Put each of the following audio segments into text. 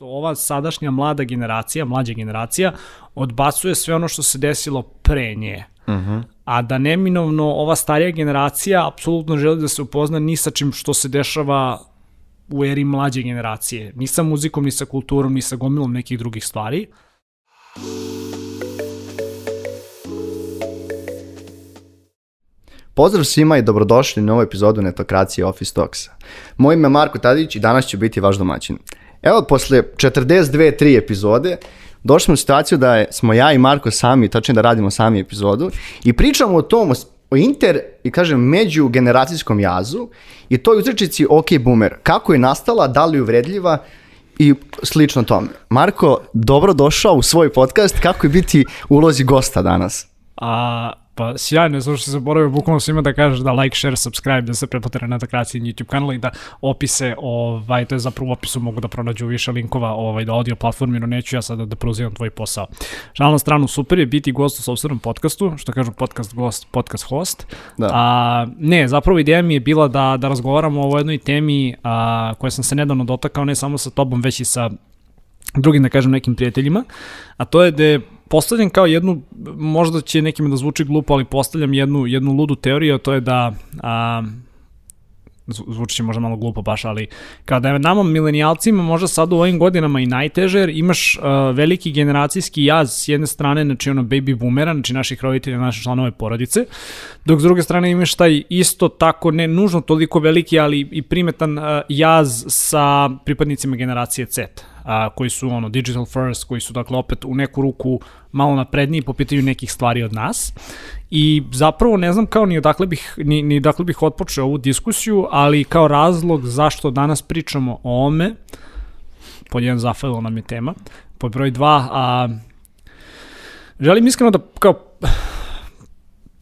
Ova sadašnja mlada generacija, mlađa generacija, odbacuje sve ono što se desilo pre nje. Uh -huh. A da neminovno ova starija generacija apsolutno želi da se upozna ni sa čim što se dešava u eri mlađe generacije. Ni sa muzikom, ni sa kulturom, ni sa gomilom nekih drugih stvari. Pozdrav svima i dobrodošli u novu epizodu Netokracije Office Talksa. Moje ime je Marko Tadić i danas ću biti vaš domaćin. Evo, posle 42-3 epizode, došli smo u situaciju da smo ja i Marko sami, tačnije da radimo sami epizodu i pričamo o tom, o inter, i kažem, međugeneracijskom jazu i toj uzrečici OK boomer. Kako je nastala, da li je uvredljiva i slično tome. Marko, dobro došao u svoj podcast. Kako je biti ulozi gosta danas? A, Pa sjajno, zato što se zaboravio bukvalno svima da kažeš da like, share, subscribe, da se pretplate na takraciji YouTube kanala i da opise, ovaj, to je zapravo u opisu mogu da pronađu više linkova ovaj, da audio platformi, no neću ja sada da preuzivam tvoj posao. Šal na stranu, super je biti gost u sobstvenom podcastu, što kažu podcast gost, podcast host. Da. A, ne, zapravo ideja mi je bila da, da razgovaramo o jednoj temi a, koje sam se nedavno dotakao, ne samo sa tobom, već i sa drugim, da kažem, nekim prijateljima, a to je da je postavljam kao jednu, možda će nekima da zvuči glupo, ali postavljam jednu, jednu ludu teoriju, a to je da a, zvuči možda malo glupo baš, ali kada je nama milenijalcima možda sad u ovim godinama i najteže, jer imaš uh, veliki generacijski jaz s jedne strane, znači ono baby boomera, znači naših roditelja, naše članove porodice, dok s druge strane imaš taj isto tako, ne nužno toliko veliki, ali i primetan uh, jaz sa pripadnicima generacije Z a, koji su ono digital first, koji su dakle opet u neku ruku malo napredniji po pitanju nekih stvari od nas. I zapravo ne znam kao ni odakle bih, ni, ni odakle bih otpočeo ovu diskusiju, ali kao razlog zašto danas pričamo o ome, pod jedan zafajlo nam je tema, pod broj dva, a, želim iskreno da kao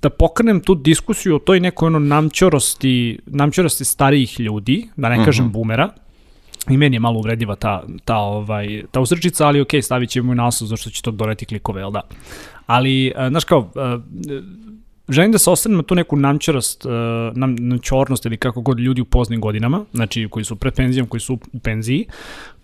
da pokrenem tu diskusiju o toj nekoj ono namćorosti, namćorosti starijih ljudi, da ne kažem uh mhm. -huh. boomera, I meni je malo uvredljiva ta, ta, ovaj, ta uzrečica, ali ok, stavit ćemo i naslov zašto će to doneti klikove, jel da? Ali, uh, znaš kao, uh, želim da se ostavim na tu neku namčarost, uh, nam, namčornost ili kako god ljudi u poznim godinama, znači koji su pred penzijom, koji su u penziji,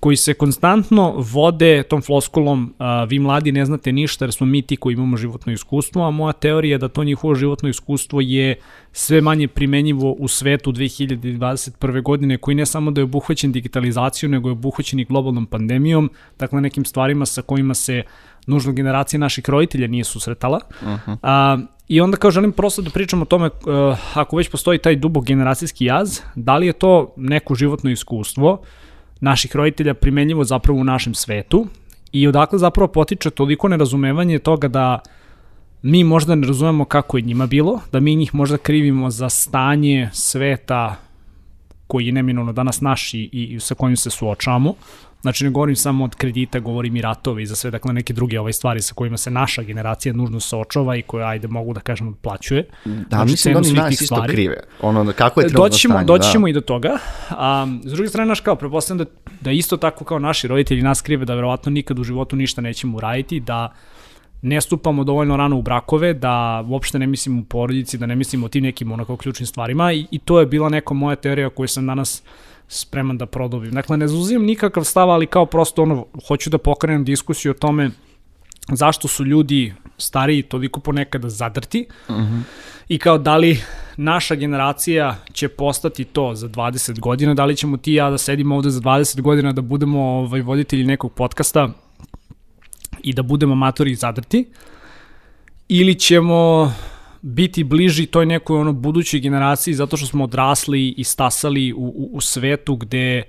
koji se konstantno vode tom floskulom uh, vi mladi ne znate ništa jer smo mi ti koji imamo životno iskustvo, a moja teorija je da to njihovo životno iskustvo je sve manje primenjivo u svetu 2021. godine koji ne samo da je obuhvaćen digitalizacijom, nego je obuhvaćen i globalnom pandemijom, dakle nekim stvarima sa kojima se nužno generacija naših roditelja nije susretala. Uh -huh. A, I onda kao želim prosto da pričam o tome, uh, ako već postoji taj dubok generacijski jaz, da li je to neko životno iskustvo naših roditelja primenjivo zapravo u našem svetu i odakle zapravo potiče toliko nerazumevanje toga da mi možda ne razumemo kako je njima bilo, da mi njih možda krivimo za stanje sveta koji je neminovno danas naš i, i sa kojim se suočavamo, Znači ne govorim samo od kredita, govorim i ratovi za sve dakle neke druge ove stvari sa kojima se naša generacija nužno sočava i koje ajde mogu da kažem odplaćuje. Da, znači, mislim da oni nas isto krive. Ono, kako je trenutno doći ćemo, stanje. Doći da. ćemo da. i do toga. A, s druge strane, naš kao, prepostavljam da, da isto tako kao naši roditelji nas krive da verovatno nikad u životu ništa nećemo uraditi, da ne stupamo dovoljno rano u brakove, da uopšte ne mislimo u porodici, da ne mislimo o tim nekim onako ključnim stvarima i, i to je bila neka moja teorija koju sam danas spreman da produbim. Dakle, ne zauzimam nikakav stav, ali kao prosto ono, hoću da pokrenem diskusiju o tome zašto su ljudi stariji toliko ponekada zadrti uh. -huh. i kao da li naša generacija će postati to za 20 godina, da li ćemo ti ja da sedimo ovde za 20 godina da budemo ovaj, voditelji nekog podcasta i da budemo amatori zadrti ili ćemo biti bliži toj nekoj ono budućoj generaciji zato što smo odrasli i stasali u, u, u svetu gde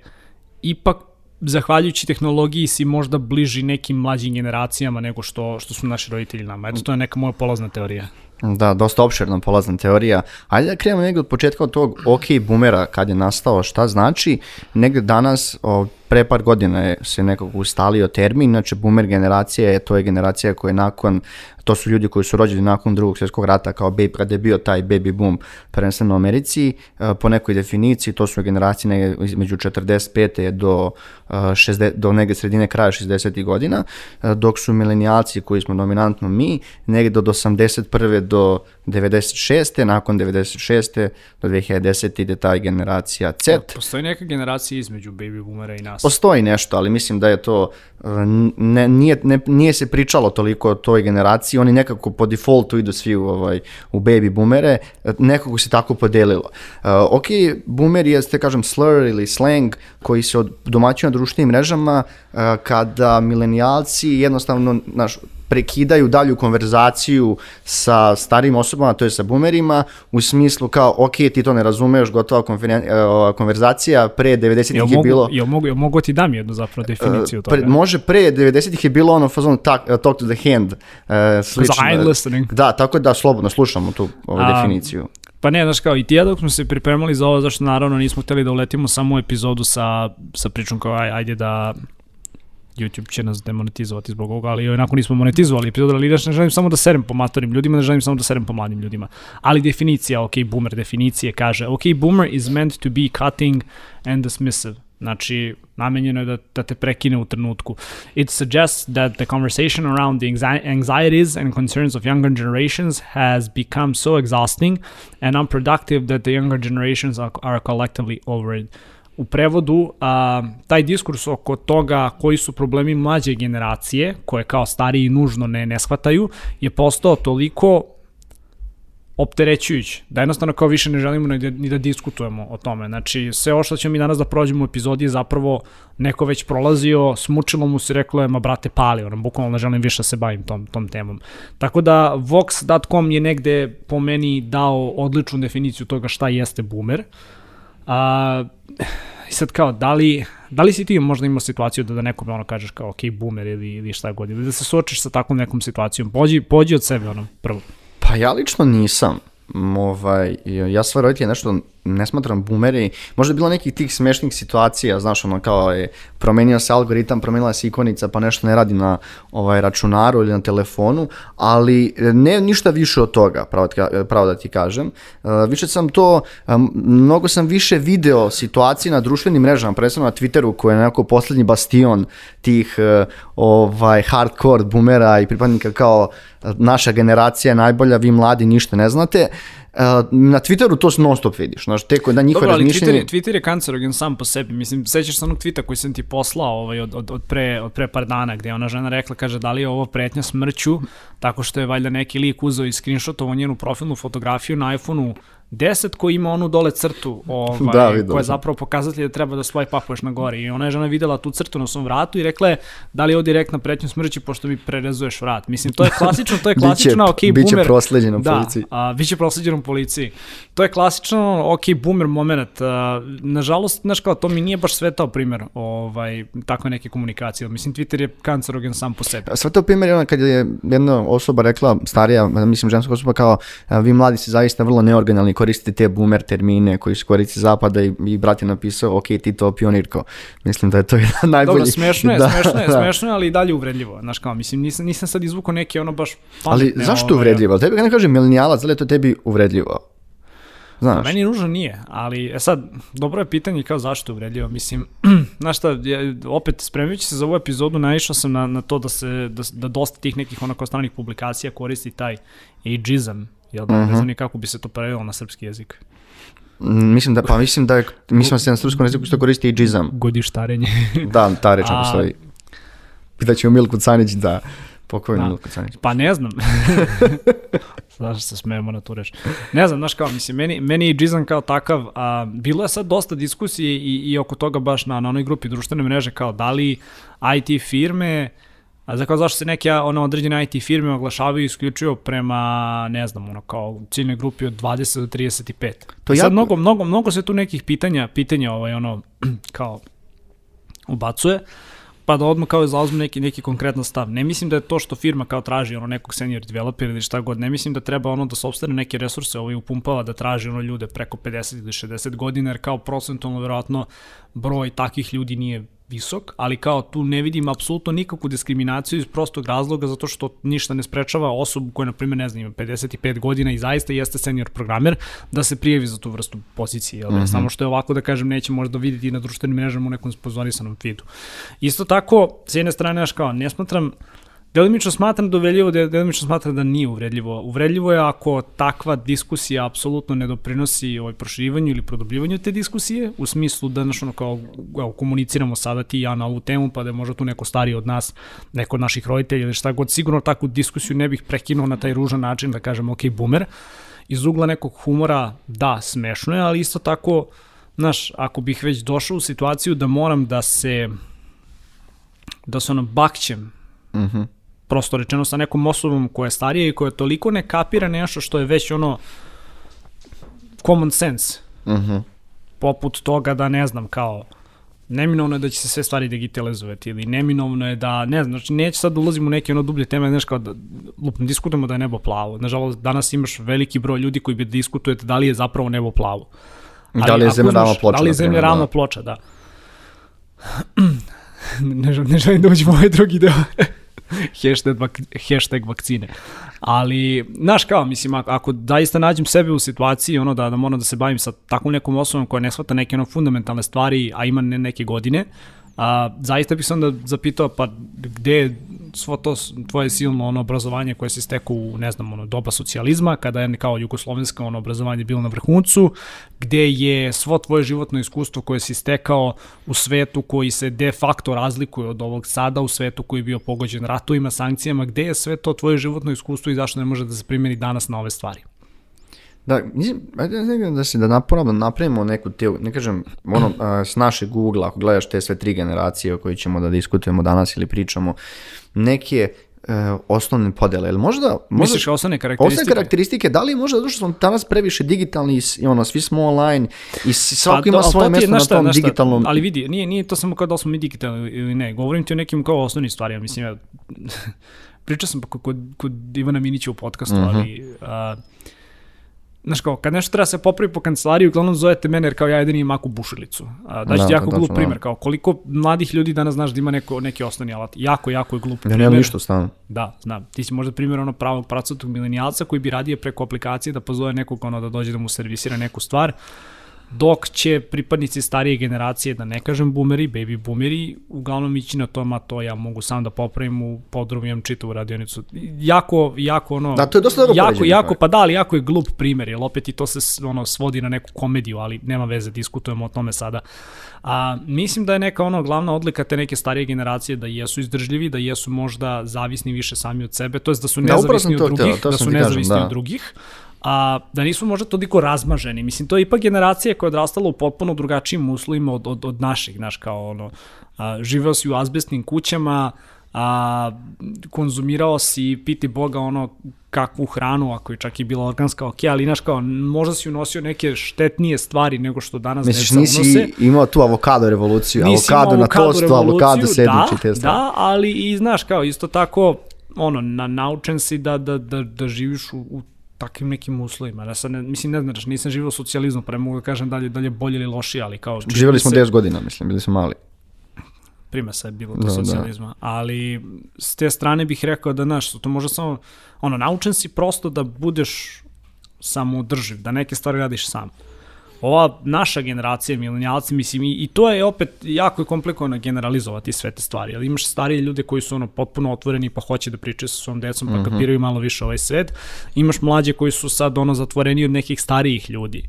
ipak zahvaljujući tehnologiji si možda bliži nekim mlađim generacijama nego što, što su naši roditelji nama. Eto, to je neka moja polazna teorija. Da, dosta opširna polazna teorija. Ajde da krenemo negde od početka od tog OK boomera kad je nastao, šta znači. Negde danas, o, pre par godina je se nekako ustalio termin, znači boomer generacija je, to je generacija koja je nakon to su ljudi koji su rođeni nakon drugog svjetskog rata kao baby, kada je bio taj baby boom prvenstveno u Americi, e, po nekoj definiciji to su generacije između 45. do, 60, e, do nege sredine kraja 60. godina, e, dok su milenijalci koji smo dominantno mi, negde od 81. do 96. nakon 96. do 2010. ide ta generacija Z. Postoji neka generacija između baby boomera i nas. Postoji nešto, ali mislim da je to, ne, nije, ne, nije se pričalo toliko o toj generaciji, oni nekako po defaultu idu svi u, ovaj, u baby boomere, nekako se tako podelilo. Uh, ok, boomer je, ste kažem, slur ili slang koji se od domaćina društvenim mrežama uh, kada milenijalci jednostavno, naš, prekidaju dalju konverzaciju sa starim osobama, to je sa boomerima, u smislu kao, ok, ti to ne razumeš, gotova konferen, uh, konverzacija, pre 90-ih je mogu, bilo... Jel mogu, jel mogu ti dam jednu zapravo definiciju toga? Pre, može pre 90-ih je bilo ono fazon talk, talk to the hand, uh, slično. I'm listening. Da, tako da slobodno slušamo tu ovu A, definiciju. Pa ne, znaš kao, i ti ja dok smo se pripremali za ovo, zašto naravno nismo hteli da uletimo samo u epizodu sa, sa pričom kao, aj, ajde da YouTube će nas demonetizovati zbog ovoga, ali onako nismo monetizovali epizod, ali ne želim samo da serem po matorim ljudima, ne želim samo da serem po mladim ljudima. Ali definicija, ok, boomer definicije kaže, ok, boomer is meant to be cutting and dismissive. Znači, namenjeno je da, da te prekine u trenutku. It suggests that the conversation around the anxieties and concerns of younger generations has become so exhausting and unproductive that the younger generations are, are collectively over it u prevodu a, taj diskurs oko toga koji su problemi mlađe generacije, koje kao stariji nužno ne, ne shvataju, je postao toliko opterećujući, da jednostavno kao više ne želimo ni da, ni da diskutujemo o tome. Znači, sve ovo što ćemo mi danas da prođemo u epizodi je zapravo neko već prolazio, smučilo mu se, reklo je, ma brate, pali, ono, bukvalno ne želim više da se bavim tom, tom temom. Tako da, Vox.com je negde po meni dao odličnu definiciju toga šta jeste boomer. A, I sad kao, da li, da li si ti možda imao situaciju da, da nekome ono kažeš kao, ok, boomer ili, ili šta god, ili da se suočiš sa takvom nekom situacijom, pođi, pođi od sebe ono, prvo. Pa ja lično nisam. Ovaj, ja svoje roditelje nešto ne smatram boomeri, možda je bilo nekih tih smešnih situacija, znaš, ono kao je promenio se algoritam, promenila se ikonica, pa nešto ne radi na ovaj računaru ili na telefonu, ali ne ništa više od toga, pravo, pravo da ti kažem. Uh, više sam to, um, mnogo sam više video situacije na društvenim mrežama, predstavno na Twitteru, koji je nekako poslednji bastion tih uh, ovaj hardcore boomera i pripadnika kao naša generacija je najbolja, vi mladi ništa ne znate. Uh, na Twitteru to non stop vidiš, znaš, teko da njihove razmišljanje... Dobro, ali Twitter, Twitter je kancerogen sam po sebi, mislim, sećaš se onog tvita koji sam ti poslao ovaj, od, od, od, pre, od pre par dana, gde ona žena rekla, kaže, da li je ovo pretnja smrću, tako što je valjda neki lik uzeo i screenshotovo njenu profilnu fotografiju na iPhone-u 10 koji ima onu dole crtu ovaj, da, koja je zapravo pokazatelj da treba da swipe upuješ na gore i ona je žena videla tu crtu na svom vratu i rekla je da li je ovo direktna pretnja smrći pošto mi prerezuješ vrat. Mislim, to je klasično, to je klasično, ok, biće boomer. Biće prosleđeno da, policiji. A, biće prosleđeno u policiji. To je klasično, ok, boomer moment. A, nažalost, znaš kao, to mi nije baš svetao primjer ovaj, takve neke komunikacije. Mislim, Twitter je kancerogen sam po sebi. Svetao primjer je ona kad je jedna osoba rekla, starija, mislim, ženska osoba kao, vi mladi ste zaista vrlo neorganalni koristite te boomer termine koji su koristi zapada i, i brat je napisao, ok, ti to pionirko. Mislim da je to jedan najbolji. Dobro, smešno je, da, smešno je, da. smešno je, ali i dalje uvredljivo. Znaš kao, mislim, nisam, nisam sad izvukao neke ono baš pametne. Ali zašto ovaj, uvredljivo? Tebi kad ne kaže milenijalac, da li je to tebi uvredljivo? Znaš. Meni nužno nije, ali e sad, dobro je pitanje kao zašto uvredljivo. Mislim, znaš šta, ja, opet spremajući se za ovu epizodu, naišao sam na, na to da se da, da dosta tih nekih onako stranih publikacija koristi taj ageism, Jel da, uh -huh. ne znam ni kako bi se to prevelo na srpski jezik. Mm, mislim da, pa mislim da, mislim da se na srpskom jeziku što koristi i džizam. Godištarenje. da, ta reč ne postoji. Pitaćemo Milku Canić da, pokojno da. Milku Canić. Pa ne znam. Znaš se smejemo na tu reč. Ne znam, znaš kao, mislim, meni, meni je džizam kao takav, a, bilo je sad dosta diskusije i, i oko toga baš na, na onoj grupi društvene mreže, kao da li IT firme, A za kao zašto se neke ono, određene IT firme oglašavaju isključivo prema, ne znam, ono, kao ciljnoj grupi od 20 do 35. To. Sad mnogo, mnogo, mnogo se tu nekih pitanja, pitanja ovaj, ono, kao ubacuje, pa da odmah kao zauzme neki, neki konkretan stav. Ne mislim da je to što firma kao traži ono nekog senior developera ili šta god, ne mislim da treba ono da sobstvene neke resurse ovaj upumpava da traži ono ljude preko 50 ili 60 godina, jer kao procentualno verovatno broj takih ljudi nije visok, ali kao tu ne vidim apsolutno nikakvu diskriminaciju iz prostog razloga zato što ništa ne sprečava osobu koja, na primjer, ne znam, ima 55 godina i zaista jeste senior programer, da se prijavi za tu vrstu pozicije. Jel? Mm -hmm. Samo što je ovako, da kažem, neće možda vidjeti na društvenim mrežama u nekom spozorisanom feedu. Isto tako, s jedne strane, aš kao, ne smatram Delimično smatram da uvredljivo, de- delimično smatram da nije uvredljivo. Uvredljivo je ako takva diskusija apsolutno ne doprinosi ovaj proširivanju ili produbljivanju te diskusije, u smislu da znaš, ono, kao, evo, komuniciramo sada ti i ja na ovu temu, pa da je možda tu neko stariji od nas, neko od naših roditelja ili šta god, sigurno takvu diskusiju ne bih prekinuo na taj ružan način da kažem, ok, boomer. Iz ugla nekog humora, da, smešno je, ali isto tako, znaš, ako bih već došao u situaciju da moram da se da se ono bakćem Mhm. Prosto rečeno sa nekom osobom koja je starija i koja toliko ne kapira nešto što je već ono common sense. Mhm. Poput toga da ne znam kao neminovno je da će se sve stvari digitalizovati ili neminovno je da, ne znam, znači neće sad da ulazim u neke ono dublje teme, znaš kao da, lupno, diskutujemo da je nebo plavo. Nažalost, danas imaš veliki broj ljudi koji bi da diskutujete da li je zapravo nebo plavo. Da li je zemlja ravna ploča, Da li je zemlja ravna da. ploča, da. ne, želim, ne želim da uđem ovaj drugi deo. hashtag, vak, hashtag vakcine. Ali, znaš kao, mislim, ako, zaista nađem sebe u situaciji, ono da, da moram da se bavim sa takvom nekom osobom koja ne shvata neke ono fundamentalne stvari, a ima ne, neke godine, a, zaista bih se onda zapitao, pa gde svo to tvoje silno ono obrazovanje koje se stekao u, ne znam, ono, doba socijalizma, kada je kao jugoslovensko ono obrazovanje bilo na vrhuncu, gde je svo tvoje životno iskustvo koje si stekao u svetu koji se de facto razlikuje od ovog sada, u svetu koji je bio pogođen ratovima, sankcijama, gde je sve to tvoje životno iskustvo i zašto ne može da se primeni danas na ove stvari? Da, mislim, ajde da, da se da da napravimo neku te, ne kažem, ono, a, s naše Google, ako gledaš te sve tri generacije o kojoj ćemo da diskutujemo danas ili pričamo, neke e, osnovne podele, ili možda... možda Misliš osnovne karakteristike? Osnovne karakteristike, da li možda zato što smo danas previše digitalni i, ono, svi smo online i s- svako Pa, ima ali svoje to mesto na tom znaš šta, digitalnom... Ali vidi, nije, nije to samo kao da smo mi digitalni ili ne. Govorim ti o nekim kao osnovnim stvarima. Mislim, ja, pričao sam kod, kod, kod Ivana Minića u podcastu, Mhm. ali... A, Znaš kao, kad nešto treba se popravi po kancelariji, uglavnom zovete mene jer kao ja jedan imam maku bušilicu. A, daću Da, ti jako to glup tačno, primer, da. kao koliko mladih ljudi danas znaš da ima neko, neki osnovni alat. Jako, jako je glup Ja primer. nemam ništa stano. Da, znam. Ti si možda primjer ono pravog pracutog milenijalca koji bi radije preko aplikacije da pozove nekog ono da dođe da mu servisira neku stvar, dok će pripadnici starije generacije, da ne kažem boomeri, baby boomeri, uglavnom ići na to, ma to ja mogu sam da popravim u podrumu, imam čitavu radionicu. Jako, jako ono... Da, to je dosta dobro jako, jako, stvari. pa da, ali jako je glup primer, jer opet i to se ono, svodi na neku komediju, ali nema veze, diskutujemo o tome sada. A, mislim da je neka ono glavna odlika te neke starije generacije da jesu izdržljivi, da jesu možda zavisni više sami od sebe, to jest da su Da, nezavisni to od drugih, da su nezavisni da. od drugih, a da nisu možda toliko razmaženi. Mislim, to je ipak generacija koja je odrastala u potpuno drugačijim uslovima od, od, od naših, znaš, kao ono, a, živeo si u azbestnim kućama, a, konzumirao si, piti Boga, ono, kakvu hranu, ako je čak i bila organska, ok, ali, znaš, kao, možda si unosio neke štetnije stvari nego što danas Misliš, deca nisi unose. imao tu avokado revoluciju, Nisi avokado na tostu, avokado sandvič da, te stvari. Da, ali i znaš kao isto tako ono na naučen si da da da da živiš u, u takvim nekim uslovima. Ja sad ne, mislim ne znaš, nisam živio u socijalizmu, pa ne mogu da kažem da li, da li je bolje ili lošije, ali kao Živjeli smo se- 10 godina, mislim, bili smo mali. prima se je bilo Da, do da. socijalizma, ali s te strane bih rekao da, znaš, to može samo, ono, naučen si prosto da budeš samoodrživ, da neke stvari radiš sam. Ova naša generacija, milenijalci, mislim, i, i to je opet jako je komplikovano generalizovati sve te stvari, ali imaš starije ljude koji su ono potpuno otvoreni pa hoće da pričaju sa svom decom pa kapiraju malo više ovaj svet, imaš mlađe koji su sad ono zatvoreni od nekih starijih ljudi.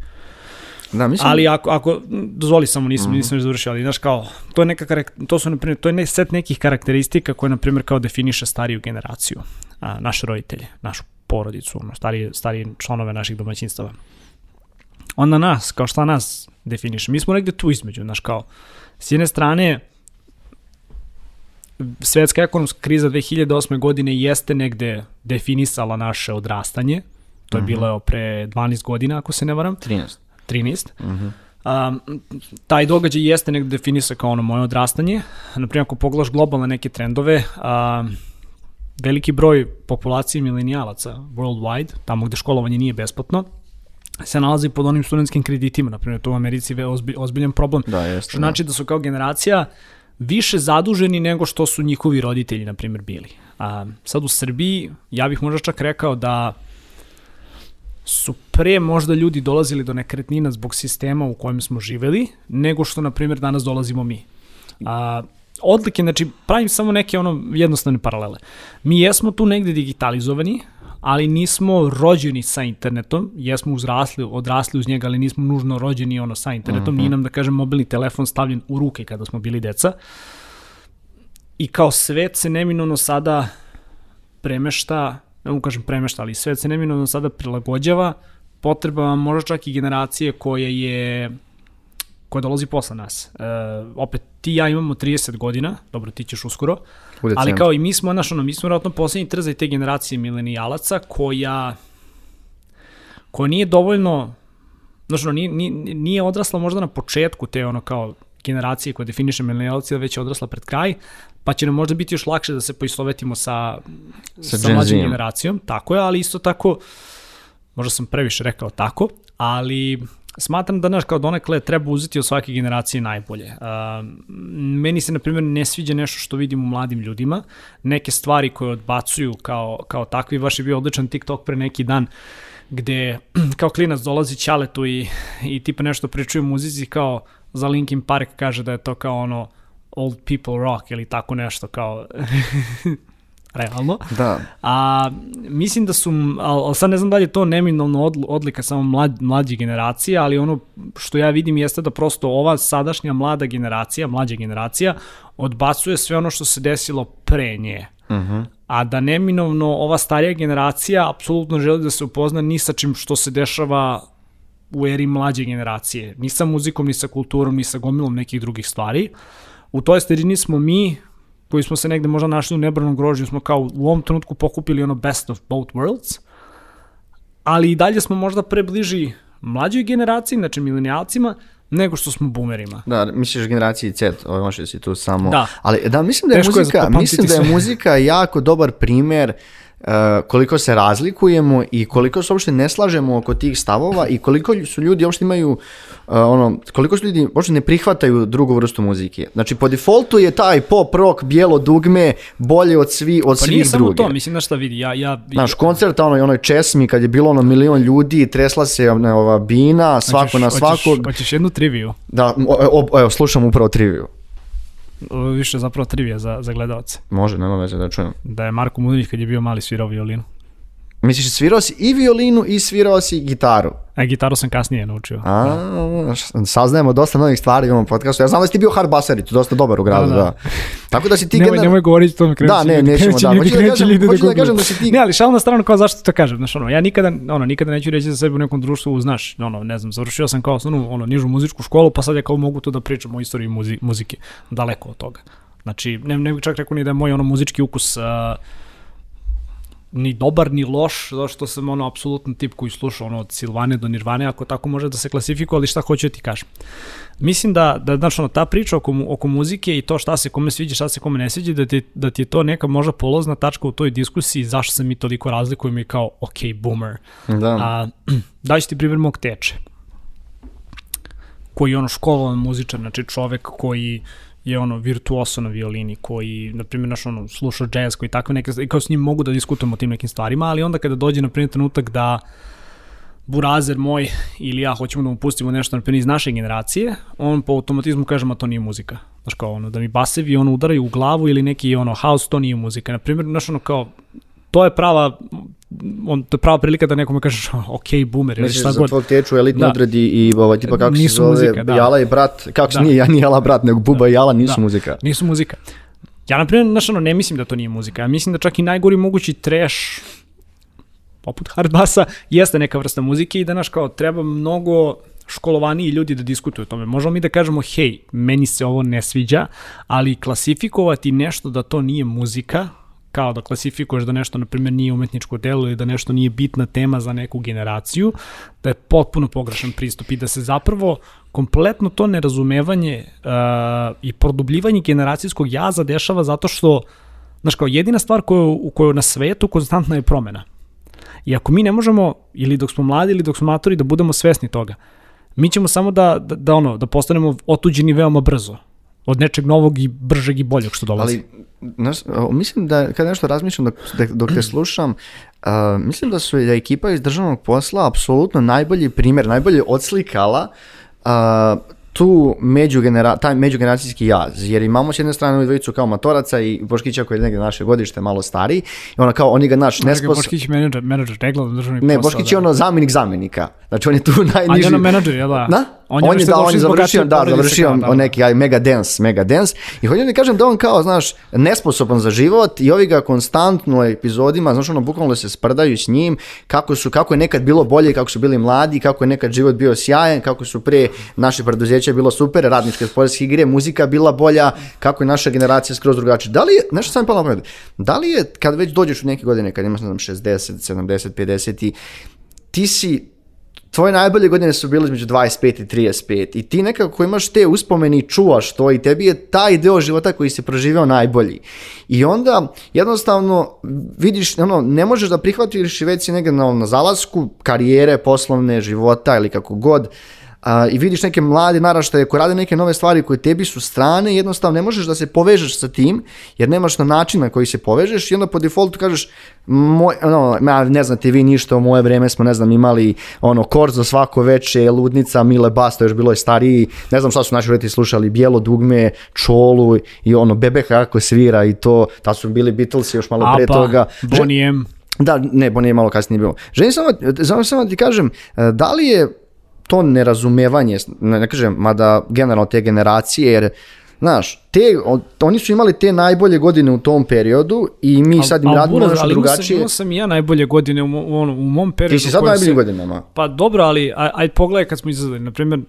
Da, mislim, Ali ako, ako dozvoli samo, nisam, nisam još završio, ali znaš kao, to je neka to su na primjer, to je ne, set nekih karakteristika koje na primjer kao definiše stariju generaciju, a, naše roditelje, našu porodicu, ono, starije, starije članove naših domaćinstava. Onda nas, kao šta nas definiše? Mi smo negde tu između, znaš kao, s jedne strane, svetska ekonomska kriza 2008. godine jeste negde definisala naše odrastanje, to je bilo evo, pre 12 godina, ako se ne varam. 13. 13. Um, taj događaj jeste negde definisa kao ono moje odrastanje. Naprimjer, ako pogledaš globalne neke trendove, um, veliki broj populacije milenijalaca worldwide, tamo gde školovanje nije besplatno, se nalazi pod onim studentskim kreditima, na primjer, to u Americi je ozbi, ozbiljan problem. Da, jeste. Što znači da su kao generacija više zaduženi nego što su njihovi roditelji, na primjer, bili. A, sad u Srbiji, ja bih možda čak rekao da su pre možda ljudi dolazili do nekretnina zbog sistema u kojem smo živeli, nego što, na primjer, danas dolazimo mi. A, odlike, znači pravim samo neke ono jednostavne paralele. Mi jesmo tu negde digitalizovani, ali nismo rođeni sa internetom, jesmo uzrasli, odrasli uz njega, ali nismo nužno rođeni ono sa internetom, mm -hmm. nije nam da kažem mobilni telefon stavljen u ruke kada smo bili deca. I kao svet se neminovno sada premešta, ne mogu kažem premešta, ali svet se neminovno sada prilagođava potrebama možda čak i generacije koja je koja dolazi posle nas. E, opet, ti i ja imamo 30 godina, dobro, ti ćeš uskoro, ali kao i mi smo, znaš, ono, mi smo vratno poslednji trzaj te generacije milenijalaca koja, koja nije dovoljno, znaš, ono, nije, nije, nije odrasla možda na početku te, ono, kao, generacije koja definiše milenijalci, već je odrasla pred kraj, pa će nam možda biti još lakše da se poistovetimo sa, sa, sa mlađim generacijom, tako je, ali isto tako, možda sam previše rekao tako, ali smatram da naš kao donekle treba uzeti od svake generacije najbolje. Uh, meni se na primjer ne sviđa nešto što vidim u mladim ljudima, neke stvari koje odbacuju kao, kao takvi, baš je bio odličan TikTok pre neki dan gde kao klinac dolazi Ćaletu i, i tipa nešto pričaju muzici kao za Linkin Park kaže da je to kao ono old people rock ili tako nešto kao realno. Da. A mislim da su, ali sad ne znam da li je to neminovno odlika samo mlad, mlađe generacije, ali ono što ja vidim jeste da prosto ova sadašnja mlada generacija, mlađa generacija, odbacuje sve ono što se desilo pre nje. Uh mhm. -huh. A da neminovno ova starija generacija apsolutno želi da se upozna ni sa čim što se dešava u eri mlađe generacije. Ni sa muzikom, ni sa kulturom, ni sa gomilom nekih drugih stvari. U toj sterini smo mi, koji smo se negde možda našli u nebranom grožju, smo kao u ovom trenutku pokupili ono best of both worlds, ali i dalje smo možda prebliži mlađoj generaciji, znači milenijalcima, nego što smo boomerima. Da, misliš generaciji Z, ovo može da si tu samo... Da. Ali da, mislim da je Teško muzika, je mislim da je muzika jako dobar primer Uh, koliko se razlikujemo i koliko se uopšte ne slažemo oko tih stavova i koliko su ljudi uopšte imaju uh, ono, koliko su ljudi uopšte ne prihvataju drugu vrstu muzike. Znači po defaultu je taj pop rock bijelo dugme bolje od svi od pa svih druge. Pa nije samo to, mislim da šta vidi, ja ja Znaš, koncert ono onoj česmi kad je bilo ono milion ljudi, tresla se ona, ova bina, svako hoćeš, na svakog. Hoćeš, hoćeš jednu triviju? Da, o, o, evo slušam upravo triviju više zapravo trivija za, za gledalce. Može, nema veze da čujem. Da je Marko Mudrinić kad je bio mali svirao violinu. Misliš, svirao si i violinu i svirao si gitaru? A gitaru sam kasnije naučio. A, da. saznajemo dosta novih stvari u ovom podcastu. Ja znam da si ti bio hard baser i tu dosta dobar u gradu, da. da. da. Tako da si ti... nemoj, nemoj govoriti to mi krenući. Da, ne, nećemo, da. Hoću da, kažem, da, hoću da kažem da si ti... Ne, ali šal na stranu kao zašto to kažem, znaš, ono, ja nikada, ono, nikada neću reći za sebe u nekom društvu, znaš, ono, ne znam, završio sam kao ono, ono, nižu muzičku školu, pa sad ja kao mogu to da pričam o istoriji muzi, muzike, daleko od toga. Znači, ne, ne bih čak rekao ni da je moj ono muzički ukus uh, ni dobar ni loš, zato što sam ono apsolutno tip koji sluša ono od Silvane do Nirvane, ako tako može da se klasifikuje, ali šta hoću da ti kažem. Mislim da, da znači ono, ta priča oko, oko muzike i to šta se kome sviđa, šta se kome ne sviđa, da ti, da ti je to neka možda polozna tačka u toj diskusiji zašto se mi toliko razlikujemo i kao, ok, boomer. Da. A, daći ti primjer mog teče koji je ono školovan muzičar, znači čovek koji je ono virtuoso na violini koji na primjer naš ono sluša džez koji takve neke i kao s njim mogu da diskutujemo o tim nekim stvarima, ali onda kada dođe na primjer trenutak da burazer moj ili ja hoćemo da mu pustimo nešto na primjer iz naše generacije, on po automatizmu kaže ma to nije muzika. Znaš kao ono, da mi basevi ono udaraju u glavu ili neki ono house, to nije muzika. Na primjer, znaš ono kao, to je prava on, to je prava prilika da nekome kažeš ok, boomer ili šta god. Misliš za tvog teču elitni da. odredi i ovaj, tipa kako nisu se zove, muzika, da. Jala i brat, kako da. se nije, ja nije Jala brat, nego Buba da. i Jala nisu da. muzika. Nisu muzika. Ja, na primjer, znaš, ne mislim da to nije muzika. Ja mislim da čak i najgori mogući trash poput hard basa jeste neka vrsta muzike i da, naš, kao, treba mnogo školovaniji ljudi da diskutuju o tome. Možemo mi da kažemo, hej, meni se ovo ne sviđa, ali klasifikovati nešto da to nije muzika, kao da klasifikuješ da nešto, na primjer, nije umetničko delo ili da nešto nije bitna tema za neku generaciju, da je potpuno pogrešan pristup i da se zapravo kompletno to nerazumevanje uh, i produbljivanje generacijskog jaza dešava zato što, znaš, kao jedina stvar koju, kojoj na svetu konstantna je promena. I ako mi ne možemo, ili dok smo mladi ili dok smo matori, da budemo svesni toga, mi ćemo samo da, da, da, ono, da postanemo otuđeni veoma brzo od nečeg novog i bržeg i boljeg što dolazi. Ali Znaš, mislim da kad nešto razmišljam dok, dok te slušam, uh, mislim da su da ekipa iz državnog posla apsolutno najbolji primjer, najbolje odslikala uh, tu međugenera, taj međugeneracijski jaz, jer imamo s jedne strane ovu dvojicu kao matoraca i Boškića koji je negdje naše godište, malo stariji, i ona kao, on je ga naš nespos... Boškić menadžer, menadžer, regla državni Ne, posao, Boškić je da. ono zamjenik zamjenika, znači on je tu A je najniži... ono menadžer, jel da? Na? On On je, je, nešto da, on je završio, da, završio on, da, on neki aj, mega dance, mega dance. I hoću da kažem da on kao, znaš, nesposoban za život i ovi ga konstantno epizodima, znaš, ono, bukvalno se sprdaju s njim, kako su, kako je nekad bilo bolje, kako su bili mladi, kako je nekad život bio sjajan, kako su pre naše preduzeće bilo super, radničke sportske igre, muzika bila bolja, kako je naša generacija skroz drugačija. Da li je, nešto sam palo pamet, da li je, kad već dođeš u neke godine, kad imaš, ne znam, 60, 70, 50 i ti si tvoje najbolje godine su bile između 25 i 35 i ti nekako imaš te uspomeni i čuvaš to i tebi je taj deo života koji si proživeo najbolji. I onda jednostavno vidiš, ono, ne možeš da prihvatiš i već si negdje na, na zalasku karijere, poslovne, života ili kako god, a, i vidiš neke mlade naraštaje koji rade neke nove stvari koje tebi su strane, jednostavno ne možeš da se povežeš sa tim, jer nemaš na način na koji se povežeš i onda po defaultu kažeš, moj, ono, ne znate vi ništa, u moje vreme smo, ne znam, imali ono, korzo svako veče, ludnica, Mile Basta, još bilo je stariji, ne znam šta su naši roditelji slušali, bijelo dugme, čolu i ono, bebe kako svira i to, ta su bili Beatlesi još malo pre Apa, toga. Že- Bonnie M. da, ne, Bonnie je malo kasnije bilo. Želim samo, samo, samo da ti kažem, e, da li je to nerazumevanje, ne, ne kažem, mada generalno te generacije, jer Znaš, te, oni su imali te najbolje godine u tom periodu i mi sad im Al- al radimo buraz, nešto ali drugačije. Imao sam i ja najbolje godine u, u, u mom periodu. Ti si sad kojem najboljim se- godinama. Pa dobro, ali aj, aj pogledaj kad smo izlazili, na primjer,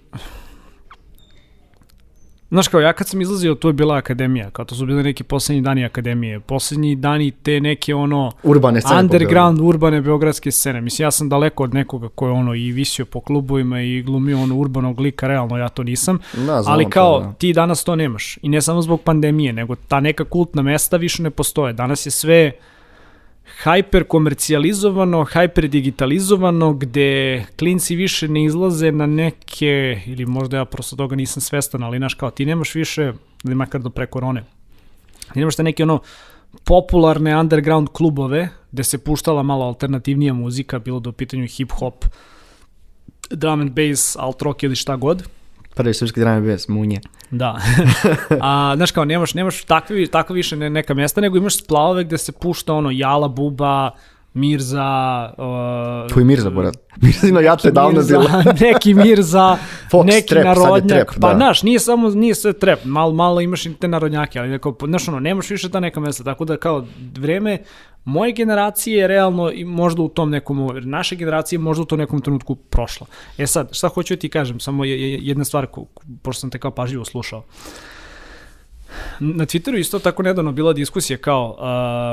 Znaš kao, ja kad sam izlazio, tu je bila akademija, kao to su bili neki poslednji dani akademije, poslednji dani te neke ono Urbane scene. po underground urbane beogradske scene. Mislim, ja sam daleko od nekoga ko je ono i visio po klubovima i glumio ono urbanog lika, realno ja to nisam. Da, znam Ali to, kao, da. ti danas to nemaš. I ne samo zbog pandemije, nego ta neka kultna mesta više ne postoje. Danas je sve hyper komercijalizovano, hyper digitalizovano, gde klinci više ne izlaze na neke, ili možda ja prosto toga nisam svestan, ali znaš kao, ti nemaš više, ili makar do pre korone, ti nemaš te neke ono popularne underground klubove, gde se puštala malo alternativnija muzika, bilo da u pitanju hip-hop, drum and bass, alt rock ili šta god. Prvi srpski drame bez munje. Da. A, znaš kao, nemaš, nemaš takve, takve više ne, neka mesta, nego imaš splavove gde se pušta ono Jala, Buba, Mirza, uh, Koji Mirza, borat? Mirza ima jače davno bilo. neki Mirza, Fox, neki trap, narodnjak. trap, pa da. znaš, nije samo, nije sve trap, malo, malo imaš i te narodnjake, ali neko, znaš ono, nemaš više ta neka mesta, tako da kao vreme moje generacije je realno i možda u tom nekom, naše generacije je možda u tom nekom trenutku prošla. E sad, šta hoću da ti kažem, samo je, je jedna stvar, pošto sam te kao pažljivo slušao. Na Twitteru isto tako nedavno bila diskusija kao,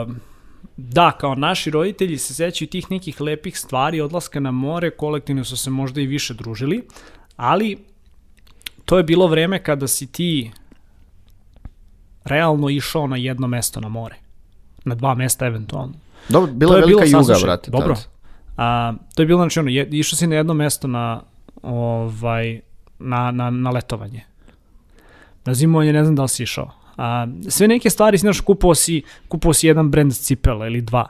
uh, da, kao naši roditelji se sećaju tih nekih lepih stvari, odlaska na more, kolektivno su se možda i više družili, ali to je bilo vreme kada si ti realno išao na jedno mesto na more. Na dva mesta eventualno. Dobro, bila je velika bilo juga, brate. Dobro. tad. A, to je bilo znači ono, je, išao si na jedno mesto na, ovaj, na, na, na letovanje. Na zimovanje ne znam da li si išao. A, sve neke stvari, znaš, kupovao si, kupovao si jedan brend cipela ili dva.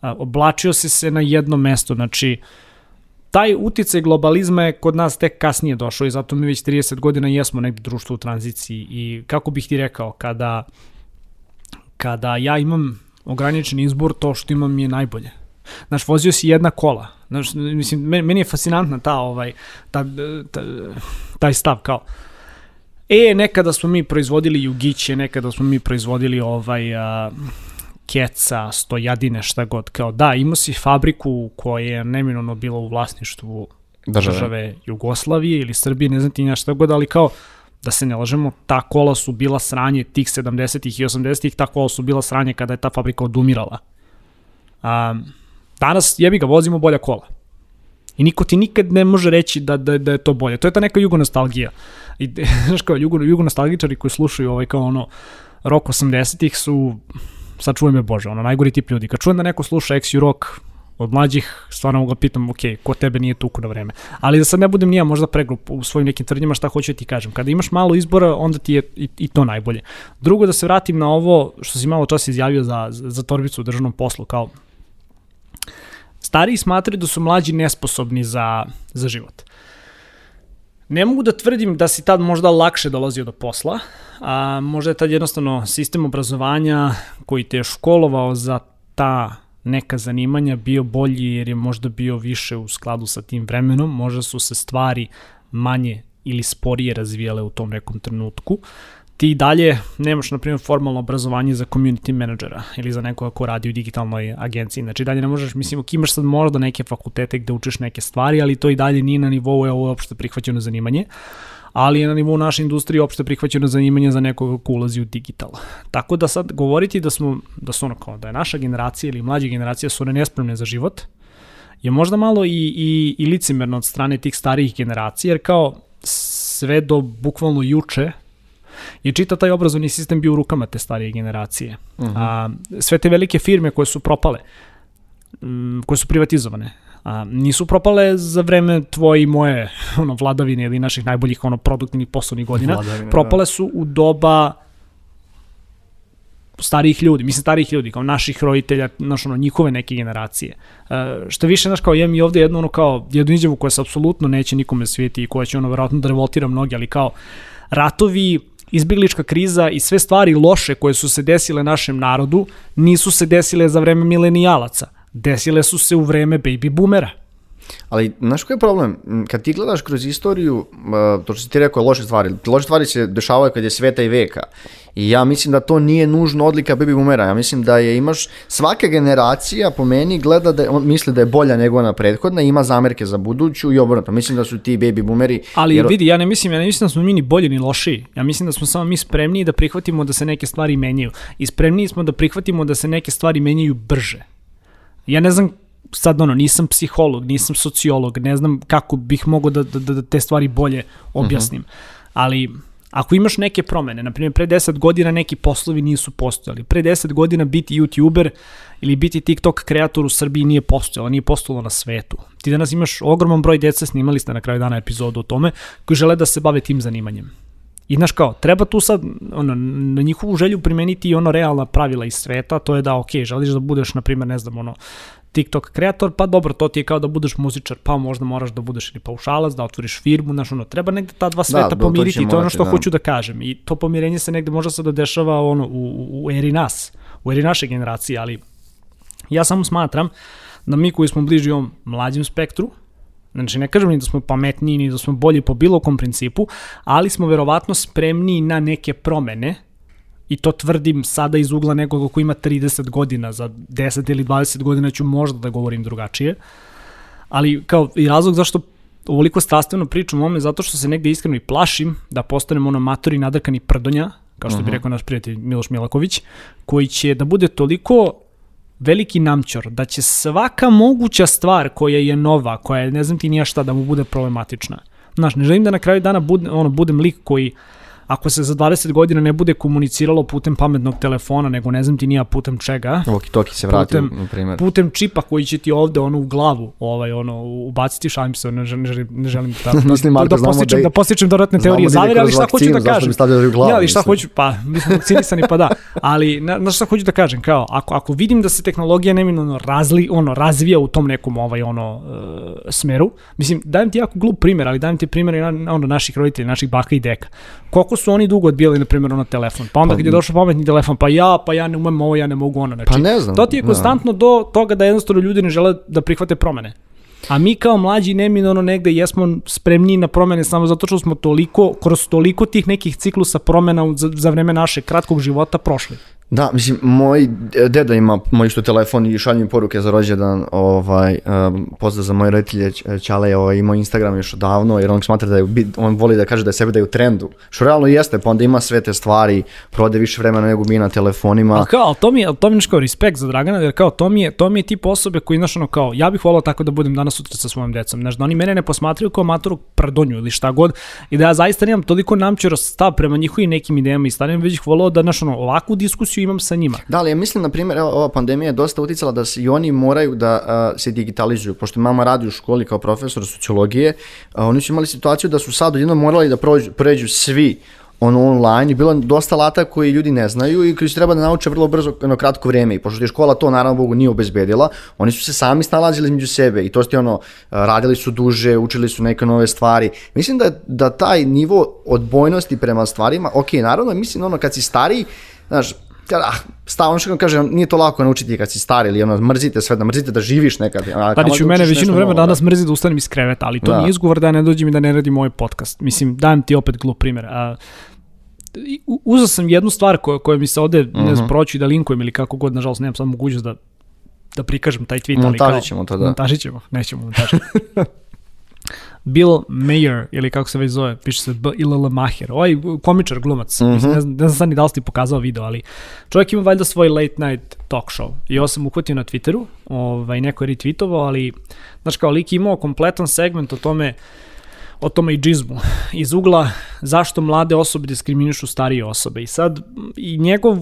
A, oblačio si se na jedno mesto, znači taj uticaj globalizma je kod nas tek kasnije došao i zato mi već 30 godina jesmo negde društvo u tranziciji i kako bih ti rekao, kada, kada ja imam ograničen izbor, to što imam je najbolje. Znaš, vozio si jedna kola. Znaš, mislim, meni, je fascinantna ta, ovaj, ta, ta, taj stav, kao, e, nekada smo mi proizvodili jugiće, nekada smo mi proizvodili ovaj, a, keca, stojadine, šta god, kao, da, imao si fabriku koja je neminovno bila u vlasništvu Države. države Jugoslavije ili Srbije, ne znam ti ja šta god, ali kao, da se ne lažemo, ta kola su bila sranje tih 70-ih i 80-ih, ta kola su bila sranje kada je ta fabrika odumirala. Um, danas jebi ga, vozimo bolja kola. I niko ti nikad ne može reći da, da, da je to bolje. To je ta neka jugonostalgija. I, znaš kao, jugo, jugonostalgičari koji slušaju ovaj kao ono rock 80-ih su, sad čujem me Bože, ono, najgori tip ljudi. Kad čujem da neko sluša XU rock od mlađih, stvarno ga pitam, ok, ko tebe nije tuku na vreme. Ali da sad ne budem nija možda pregrup u svojim nekim tvrdnjama, šta hoću da ti kažem. Kada imaš malo izbora, onda ti je i, i to najbolje. Drugo, da se vratim na ovo što si malo čas izjavio za, za torbicu u državnom poslu, kao stariji smatraju da su mlađi nesposobni za, za život. Ne mogu da tvrdim da si tad možda lakše dolazio do posla, a možda je tad jednostavno sistem obrazovanja koji te je školovao za ta neka zanimanja bio bolji jer je možda bio više u skladu sa tim vremenom, možda su se stvari manje ili sporije razvijale u tom nekom trenutku. Ti dalje nemaš, na primjer, formalno obrazovanje za community menadžera ili za nekoga ko radi u digitalnoj agenciji. Znači, dalje ne možeš, mislim, ok, imaš sad možda neke fakultete gde učiš neke stvari, ali to i dalje nije na nivou, je ovo uopšte prihvaćeno zanimanje ali je na nivou naše industrije opšte prihvaćeno zanimanje za nekoga ko ulazi u digital. Tako da sad govoriti da smo, da su ono kao, da je naša generacija ili mlađa generacija su one nespremne za život, je možda malo i, i, i licimerno od strane tih starijih generacija, jer kao sve do bukvalno juče je čita taj obrazovni sistem bio u rukama te starije generacije. Uh -huh. A, sve te velike firme koje su propale, m, koje su privatizovane, a, nisu propale za vreme tvoje i moje ono, vladavine ili naših najboljih ono, produktivnih poslovnih godina. Vladavine, propale da. su u doba starijih ljudi, mislim starijih ljudi, kao naših roditelja, naš, ono, njihove neke generacije. Uh, što više, znaš, kao imam i ovde jednu, ono, kao, jednu izjavu koja se apsolutno neće nikome svijeti i koja će, ono, verovatno da revoltira mnogi, ali kao, ratovi, izbjeglička kriza i sve stvari loše koje su se desile našem narodu nisu se desile za vreme milenijalaca desile su se u vreme baby boomera. Ali, znaš koji je problem? Kad ti gledaš kroz istoriju, to što si ti rekao je loše stvari, loše stvari se dešavaju kad je sveta i veka. I ja mislim da to nije nužno odlika baby boomera. Ja mislim da je imaš, svaka generacija po meni gleda da je, on misli da je bolja nego ona prethodna i ima zamerke za buduću i obrnuto. Mislim da su ti baby boomeri... Ali jer... vidi, ja ne mislim, ja ne mislim da smo mi ni bolji ni lošiji. Ja mislim da smo samo mi spremniji da prihvatimo da se neke stvari menjaju. I spremniji smo da prihvatimo da se neke stvari menjaju brže. Ja ne znam sad ono, nisam psiholog, nisam sociolog, ne znam kako bih mogao da, da, da te stvari bolje objasnim. Uh -huh. Ali ako imaš neke promene, na primjer pre 10 godina neki poslovi nisu postojali, pre 10 godina biti youtuber ili biti TikTok kreator u Srbiji nije postojalo, nije postojalo na svetu. Ti danas imaš ogroman broj dece, snimali ste na kraju dana epizodu o tome, koji žele da se bave tim zanimanjem. I znaš kao, treba tu sad ono, na njihovu želju primeniti ono realna pravila iz sveta, to je da ok, želiš da budeš, na primjer, ne znam, ono, TikTok kreator, pa dobro, to ti je kao da budeš muzičar, pa možda moraš da budeš ili paušalac, da otvoriš firmu, znaš, ono, treba negde ta dva da, sveta da, pomiriti, to, to je ono što da. hoću da kažem. I to pomirenje se negde možda se da dešava ono, u, u eri nas, u eri naše generacije, ali ja samo smatram da mi koji smo bliži ovom mlađem spektru, Znači, ne kažem ni da smo pametniji, ni da smo bolji po bilo kom principu, ali smo verovatno spremniji na neke promene, i to tvrdim sada iz ugla nekoga ko ima 30 godina, za 10 ili 20 godina ću možda da govorim drugačije, ali kao i razlog zašto ovoliko strastveno pričam o ome, zato što se negde iskreno i plašim da postanem ono matori nadrkani prdonja, kao što uh -huh. bi mhm. rekao naš prijatelj Miloš Milaković, koji će da bude toliko veliki namćor, da će svaka moguća stvar koja je nova, koja je ne znam ti nija šta, da mu bude problematična. Znaš, ne želim da na kraju dana bude, ono, budem lik koji uh, ako se za 20 godina ne bude komuniciralo putem pametnog telefona, nego ne znam ti nija putem čega. Walkie talkie se vrati, putem, na primjer. Putem čipa koji će ti ovde ono u glavu, ovaj ono ubaciti, šalim se, ne želim, ne želim, želim da, Mislim, Marko, da, da, postičem, da, da postičem dodatne teorije da zavere, ali šta hoću da kažem. U glavu, ja, ali šta hoću, pa mi smo vakcinisani, pa da. Ali na, na šta hoću da kažem, kao ako ako vidim da se tehnologija neminovno razli, ono razvija u tom nekom ovaj ono uh, smeru, mislim dajem ti jako glup primer, ali dajem ti primer na, ono naših roditelja, naših baka i deka koliko su oni dugo odbijali, na primjer, ono telefon. Pa onda pa, kad je došao pametni telefon, pa ja, pa ja ne umem ovo, ja ne mogu ono. Znači, pa ne znam. To ti je da. konstantno do toga da jednostavno ljudi ne žele da prihvate promene. A mi kao mlađi neminovno negde jesmo spremni na promene samo zato što smo toliko, kroz toliko tih nekih ciklusa promena za, za vreme naše kratkog života prošli. Da, mislim, moj deda ima moj isto telefon i šalje poruke za rođendan, ovaj, um, pozdrav za moje roditelje, Ćale je ovaj, imao Instagram još davno, jer on smatra da je, on voli da kaže da je sebe da je u trendu, što realno jeste, pa onda ima sve te stvari, prode više vremena nego mi na telefonima. A kao, to mi je, to mi je kao respekt za Dragana, jer kao, to mi je, to mi je tip osobe koji, znaš, ono, kao, ja bih volao tako da budem danas sutra sa svojim decom, znaš, da oni mene ne posmatraju kao maturu pardonju ili šta god, i da ja zaista nemam toliko namćero stav prema njihovim nekim idejama i stavim, već ih volao da, znaš, ono, ovakvu diskusiju imam sa njima. Da, ali ja mislim, na primjer, ova pandemija je dosta uticala da se i oni moraju da a, se digitalizuju, pošto mama radi u školi kao profesor sociologije, a, oni su imali situaciju da su sad odjedno morali da prođu, pređu svi ono online i bilo dosta alata koji ljudi ne znaju i koji se treba da nauče vrlo brzo na kratko vreme i pošto je škola to naravno Bogu nije obezbedila, oni su se sami snalazili između sebe i to ste ono, radili su duže, učili su neke nove stvari. Mislim da, da taj nivo odbojnosti prema stvarima, ok, naravno, mislim ono kad si stariji, znaš, ah, stavno što kaže, nije to lako naučiti kad si stari ili ono, mrzite sve, da mrzite da živiš nekad. Pa ću mene većinu vremena danas da. mrzi da ustanem iz kreveta, ali to da. nije izgovor da ne dođem i da ne radim moj podcast. Mislim, dajem ti opet glup primjer. A, uzao sam jednu stvar koja, koja mi se ovde, uh -huh. ne znam, mhm. proći da linkujem ili kako god, nažalost, nemam sad mogućnost da da prikažem taj tweet, ali kao... ćemo to, da. Montažit ćemo, nećemo montažiti. Bill Mayer, ili kako se već zove, piše se B L L Maher, ovaj komičar, glumac, mm -hmm. ne, znam, ne znam sad ni da li ti pokazao video, ali čovjek ima valjda svoj late night talk show. I ovo sam uhvatio na Twitteru, ovaj, neko je retweetovao, ali znaš kao lik imao kompletan segment o tome o tome i džizmu. Iz ugla zašto mlade osobe diskriminišu starije osobe. I sad i njegov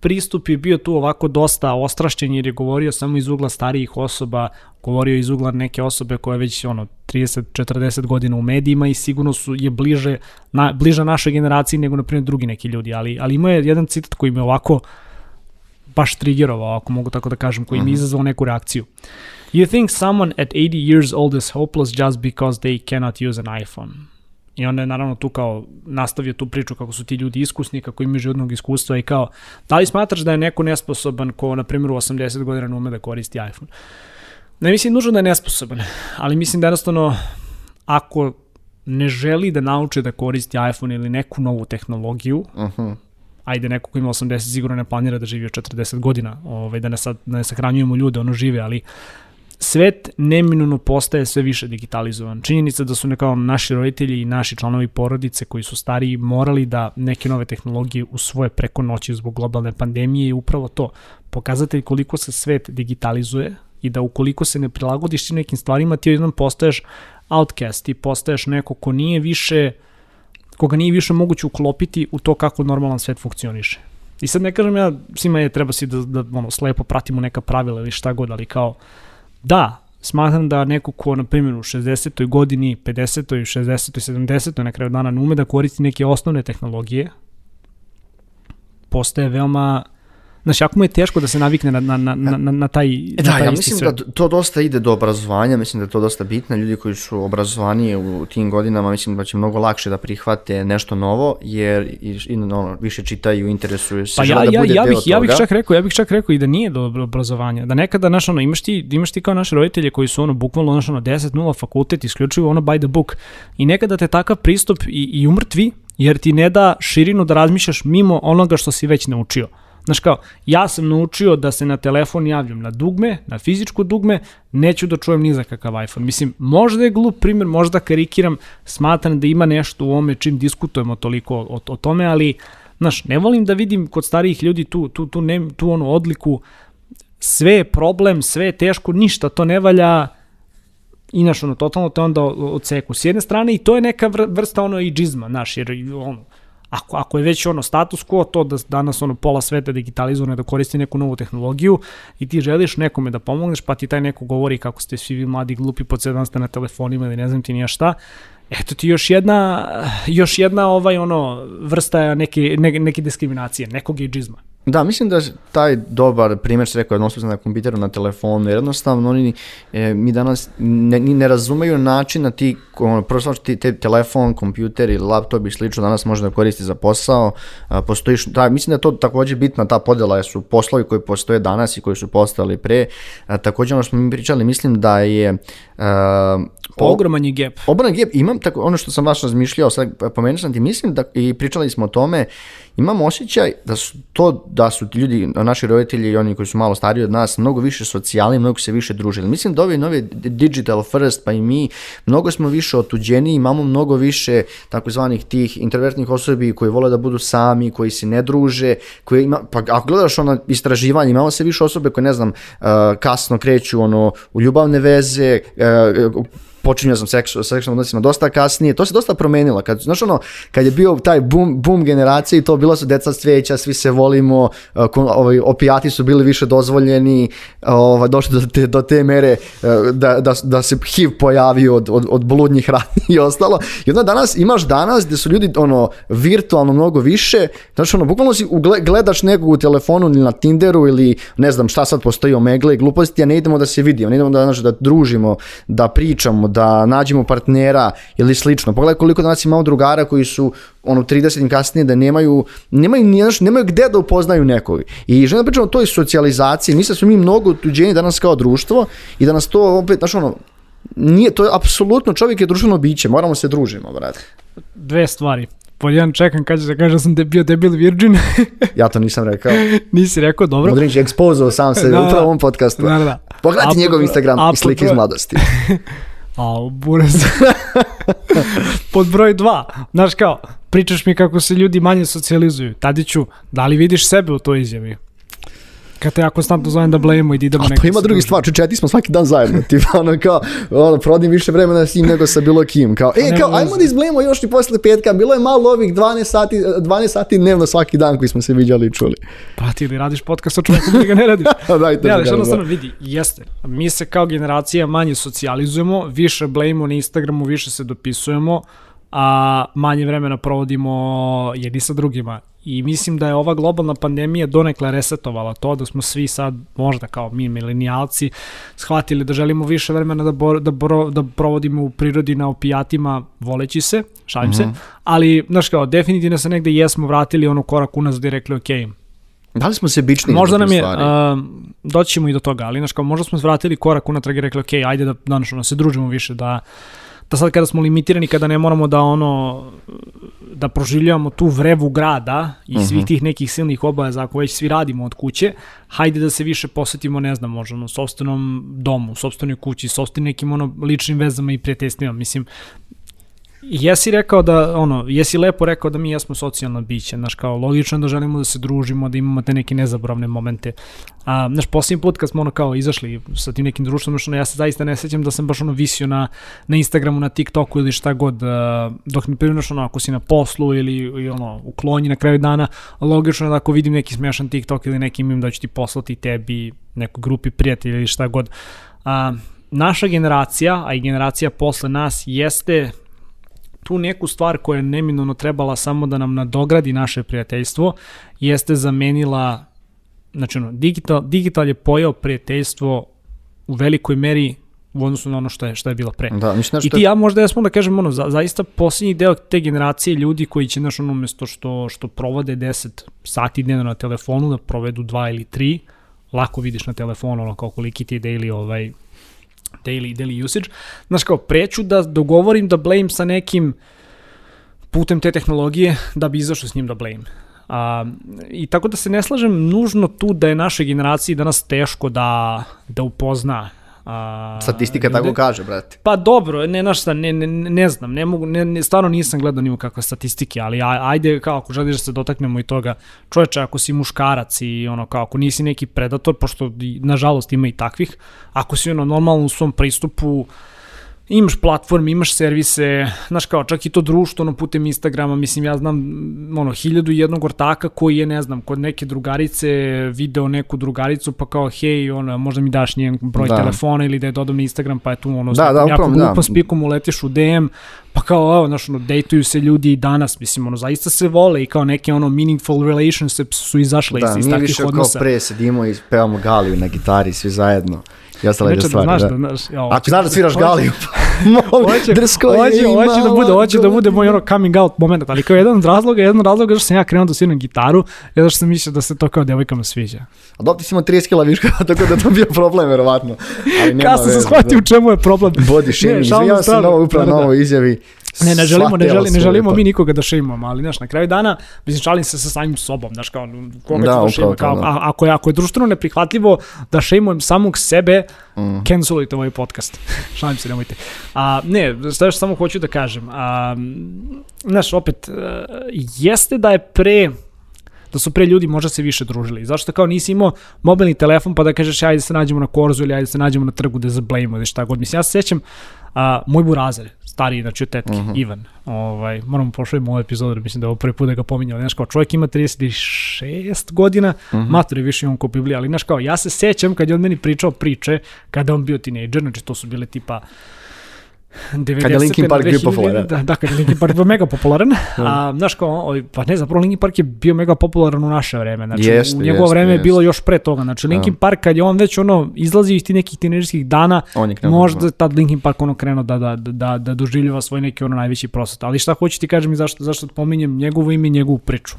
pristup je bio tu ovako dosta ostrašćen jer je govorio samo iz ugla starijih osoba, govorio iz ugla neke osobe koje već ono 30-40 godina u medijima i sigurno su je bliže na, bliža našoj generaciji nego na primjer drugi neki ljudi, ali ali ima je jedan citat koji me ovako baš trigerovao, ako mogu tako da kažem, koji mi mhm. izazvao neku reakciju. You think someone at 80 years old is hopeless just because they cannot use an iPhone. I onda je naravno tu kao nastavio tu priču kako su ti ljudi iskusni, kako imaju životnog iskustva i kao, da li smatraš da je neko nesposoban ko, na primjer, u 80 godina ne ume da koristi iPhone? Ne mislim nužno da je nesposoban, ali mislim da jednostavno ako ne želi da nauči da koristi iPhone ili neku novu tehnologiju, uh mhm. -huh. ajde neko ko ima 80 sigurno ne planira da živi od 40 godina, ovaj, da ne, sad, da ne sahranjujemo ljude, ono žive, ali svet neminuno postaje sve više digitalizovan. Činjenica da su nekao naši roditelji i naši članovi porodice koji su stariji morali da neke nove tehnologije usvoje preko noći zbog globalne pandemije i upravo to. Pokazatelj koliko se svet digitalizuje i da ukoliko se ne prilagodiš ti nekim stvarima ti jednom postaješ outcast, ti postaješ neko ko nije više koga nije više moguće uklopiti u to kako normalan svet funkcioniše. I sad ne kažem ja, svima je treba si da, da ono, slepo pratimo neka pravila ili šta god, ali kao Da, smatram da neko ko, na primjer, u 60. godini, 50. 60. 70. na kraju dana ne ume da koristi neke osnovne tehnologije, postaje veoma Znaš, jako mu je teško da se navikne na, na, na, na, na taj, e, da, na taj ja mislim sve. da to dosta ide do obrazovanja, mislim da je to dosta bitno. Ljudi koji su obrazovaniji u tim godinama, mislim da će mnogo lakše da prihvate nešto novo, jer i, i, no, više čitaju, interesuju se, pa ja, da bude ja, ja bih, Ja bih čak rekao, ja bih čak rekao i da nije do obrazovanja. Da nekada, znaš, ono, imaš ti, imaš ti kao naše roditelje koji su ono, bukvalno, znaš, ono, 10-0 fakultet, isključivo ono by the book. I nekada te takav pristup i, i umrtvi, jer ti ne da širinu da razmišljaš mimo onoga što si već naučio. Znaš kao, ja sam naučio da se na telefon javljam na dugme, na fizičko dugme, neću da čujem ni za kakav iPhone. Mislim, možda je glup primjer, možda karikiram, smatram da ima nešto u ome čim diskutujemo toliko o, o tome, ali, znaš, ne volim da vidim kod starijih ljudi tu, tu, tu, ne, tu onu odliku, sve je problem, sve je teško, ništa to ne valja, i naš ono, totalno te onda odseku. S jedne strane i to je neka vrsta ono i džizma, znaš, jer ono, Ako, ako je već ono status quo, to da danas ono pola sveta digitalizovano da koristi neku novu tehnologiju i ti želiš nekome da pomogneš, pa ti taj neko govori kako ste svi vi mladi glupi po cedan ste na telefonima ili ne znam ti nija šta, eto ti još jedna, još jedna ovaj ono vrsta neke, neke, neke diskriminacije, nekog ejdžizma. Da, mislim da taj dobar primjer se rekao odnosno na kompjuteru, na telefonu, jer jednostavno oni, e, mi danas ne, ne razumeju način na ti, ono, prvo ti, te, telefon, kompjuter ili laptop i slično danas može da koristi za posao, a, postoji, da, mislim da je to takođe bitna ta podela, su poslovi koji postoje danas i koji su postali pre, a, takođe ono što mi pričali, mislim da je a, ogroman je gap. Ogroman gap, imam tako, ono što sam vaš razmišljao, sad pomenuo sam ti, mislim da, i pričali smo o tome, imam osjećaj da su to da su ti ljudi, naši roditelji i oni koji su malo stariji od nas, mnogo više socijalni, mnogo se više družili. Mislim da ovi novi digital first, pa i mi, mnogo smo više otuđeni, imamo mnogo više takozvanih tih introvertnih osobi koji vole da budu sami, koji se ne druže, koji ima, pa ako gledaš ono istraživanje, imamo se više osobe koje, ne znam, uh, kasno kreću ono, u ljubavne veze, počinio sam seksu, seksualnim odnosima dosta kasnije, to se dosta promenilo. Kad, znaš ono, kad je bio taj boom, boom generacije i to bilo su deca cvijeća, svi se volimo, ovaj, opijati su bili više dozvoljeni, ovaj, došli do te, do te mere da, da, da se HIV pojavio od, od, od bludnjih radnji i ostalo. I onda danas, imaš danas gdje su ljudi ono, virtualno mnogo više, znači ono, bukvalno si gledaš nekog u telefonu ili na Tinderu ili ne znam šta sad postoji omegle i gluposti, a ne idemo da se vidimo, ne idemo da, znači, da družimo, da pričamo, da nađemo partnera ili slično. Pogledaj koliko danas imamo drugara koji su ono 30 kasnije da nemaju nemaju znaš, nemaju gde da upoznaju nekog. I želim da pričam o toj socijalizaciji. Mislim da smo mi mnogo otuđeni danas kao društvo i da nas to opet, znaš ono, nije, to je apsolutno, čovjek je društveno biće, moramo se družimo, brate. Dve stvari. Pod jedan čekam kad će se kaže da sam de, bio debil virgin. Ja to nisam rekao. Nisi rekao, dobro. Modrinić je ekspozao sam se Da, upravo da. u ovom podcastu. Da, da, da. Pogledajte njegov Instagram i slike iz mladosti. A, buraz. Pod broj dva. Znaš kao, pričaš mi kako se ljudi manje socijalizuju. Tadiću, da li vidiš sebe u toj izjavi? Kad te ja konstantno zovem da blejemo i da idemo nekako pa ima drugi stvar, čečeti smo svaki dan zajedno. Tipa ono kao, ono, provodim više vremena s njim nego sa bilo kim. Kao, e, kao, ajmo da izblejemo još i posle petka. Bilo je malo ovih 12 sati, 12 sati dnevno svaki dan koji smo se viđali i čuli. Pa ti ili radiš podcast sa čovjekom ili ga ne radiš. Dajte Ne, ali mi što ga, jednostavno vidi, jeste. Mi se kao generacija manje socijalizujemo, više blejimo na Instagramu, više se dopisujemo, a manje vremena provodimo jedni sa drugima. I mislim da je ova globalna pandemija donekle resetovala to da smo svi sad, možda kao mi milenijalci, shvatili da želimo više vremena da, bor, da, bro, da provodimo u prirodi na opijatima voleći se, šalim se, ali, znaš kao, definitivno se negde jesmo vratili ono korak unazad i rekli, okej, Da li smo se bični? Možda nam je, um, doći ćemo i do toga, ali znaš kao možda smo vratili korak unatrag i rekli ok, ajde da danas ono, se družimo više, da, da sad kada smo limitirani, kada ne moramo da ono, da proživljavamo tu vrevu grada i Mhm. svih tih nekih silnih obaveza ako već svi radimo od kuće, hajde da se više posvetimo, ne znam, možda ono, sobstvenom domu, sobstvenoj kući, sobstvenim nekim ono, ličnim vezama i prijateljstvima, mislim, Jesi rekao da, ono, jesi lepo rekao da mi jesmo socijalna bića, znaš, kao logično da želimo da se družimo, da imamo te neke nezaboravne momente. A, znaš, posljednji put kad smo ono kao izašli sa tim nekim društvom, ono, ja se zaista ne sećam da sam baš ono visio na, na Instagramu, na TikToku ili šta god, a, dok mi prinaš ono, ako si na poslu ili, ili ono, u klonji na kraju dana, logično je da ako vidim neki smešan TikTok ili neki mim da ću ti poslati tebi, nekoj grupi prijatelja ili šta god. A, naša generacija, a i generacija posle nas, jeste tu neku stvar koja je neminovno trebala samo da nam nadogradi naše prijateljstvo, jeste zamenila, znači ono, digital, digital je pojao prijateljstvo u velikoj meri u odnosu na ono što je, što je bilo pre. Da, mislim, I ti je- ja možda jesmo da kažem ono, za, zaista posljednji deo te generacije ljudi koji će znaš ono umesto što, što provode 10 sati dnevno na telefonu da provedu 2 ili 3, lako vidiš na telefonu ono kao koliki ti je daily ovaj daily, daily usage. Znaš kao, preću da dogovorim da blame sa nekim putem te tehnologije da bi izašao s njim da blame. A, I tako da se ne slažem nužno tu da je našoj generaciji danas teško da, da upozna a, Statistika ljude. tako kaže, brate. Pa dobro, ne, znaš šta, ne, ne, ne znam, ne mogu, ne, ne, stvarno nisam gledao nima kakve statistike, ali aj, ajde kao ako želiš da se dotaknemo i toga, čoveče, ako si muškarac i ono kao ako nisi neki predator, pošto nažalost ima i takvih, ako si ono normalno u svom pristupu, imaš platforme, imaš servise, znaš kao, čak i to društvo, ono, putem Instagrama, mislim, ja znam, ono, hiljadu jednog ortaka koji je, ne znam, kod neke drugarice video neku drugaricu, pa kao, hej, ono, možda mi daš njen broj Da. telefona ili da je dodam na Instagram, pa je tu, ono, Da, da, jako da. glupom spikom uletiš u DM, pa kao, evo, znaš, ono, dejtuju se ljudi i danas, mislim, ono, zaista se vole i kao neke, ono, meaningful relationships su izašle Da, iz, iz nije takvih više kao odnosa. pre sedimo i pevamo Galiju na gitari svi zajedno. Ostale Inače, da stvari, znaš da. da, znaš, ja, Ako znaš da sviraš hoće- Galiju, molim, hoće, drsko hoće, je hoće da bude, hoće da bude moj ono coming out moment, ali kao jedan od razloga, jedan od razloga što sam ja krenuo da sviram gitaru, je zato što sam mislio da se to kao devojkama sviđa. A dobro, ti si imao 30 kila viška, tako da to bio problem, verovatno. Ali nema Kada sam shvatio u da. čemu je problem. Body shaming, se stranu. na ovo upravo Da, na da, da. ovoj izjavi. Ne, ne želimo, ne, Sva tela želi, ne želimo mi nikoga da šimamo, ali znaš, na kraju dana, mislim, šalim se sa samim sobom, znaš, kao, koga Da, ću da kao, da. ako, je, ako je društveno neprihvatljivo da šejmujem samog sebe, Mm. cancelujte ovaj podcast. šalim se, nemojte. A, ne, još samo hoću da kažem. A, znaš, opet, e, jeste da je pre da su pre ljudi možda se više družili. Zašto kao nisi imao mobilni telefon pa da kažeš ajde se nađemo na korzu ili ajde se nađemo na trgu da zablejimo ili šta god. Mislim, ja se sećam, a, moj burazer, stariji, znači od tetke, uh -huh. Ivan, ovaj, moramo pošaljemo ovu epizodu, mislim da je ovo prvi put da ga pominjao, znaš kao čovjek ima 36 godina, uh -huh. matur je više on ko Biblija, ali znaš kao, ja se sećam kad je on meni pričao priče, kada on bio tinejdžer, znači to su bile tipa 90. Kad je Linkin Park bio popularan. Da, da, kad je Linkin Park bio mega popularan. a, znaš kao, pa ne, zapravo Linkin Park je bio mega popularan u naše vreme. Znači, jest, u njegovo jest, vreme jest. je bilo još pre toga. Znači, Linkin Park kad je on već ono izlazio iz tih nekih tinerijskih dana, možda da. tad Linkin Park ono krenuo da, da, da, da doživljava svoj neki ono najveći prostat. Ali šta hoću ti kažem i zašto, zašto pominjem njegovo ime i njegovu priču.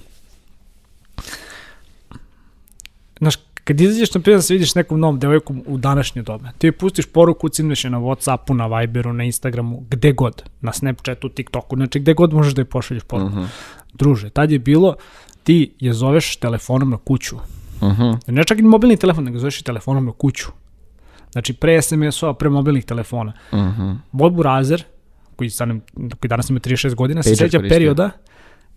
Znaš, kad izađeš na primjer da se vidiš nekom novom devojkom u današnje dobe, ti pustiš poruku, cimneš je na Whatsappu, na Viberu, na Instagramu, gde god, na Snapchatu, TikToku, znači gde god možeš da je pošalješ poruku. Uh mhm. -huh. Druže, tad je bilo, ti je zoveš telefonom na kuću. Uh mhm. -huh. Ne čak i mobilni telefon, nego zoveš i telefonom na kuću. Znači pre SMS-ova, pre mobilnih telefona. Uh -huh. Bob Burazer, koji, koji danas ima 36 godina, se seća perioda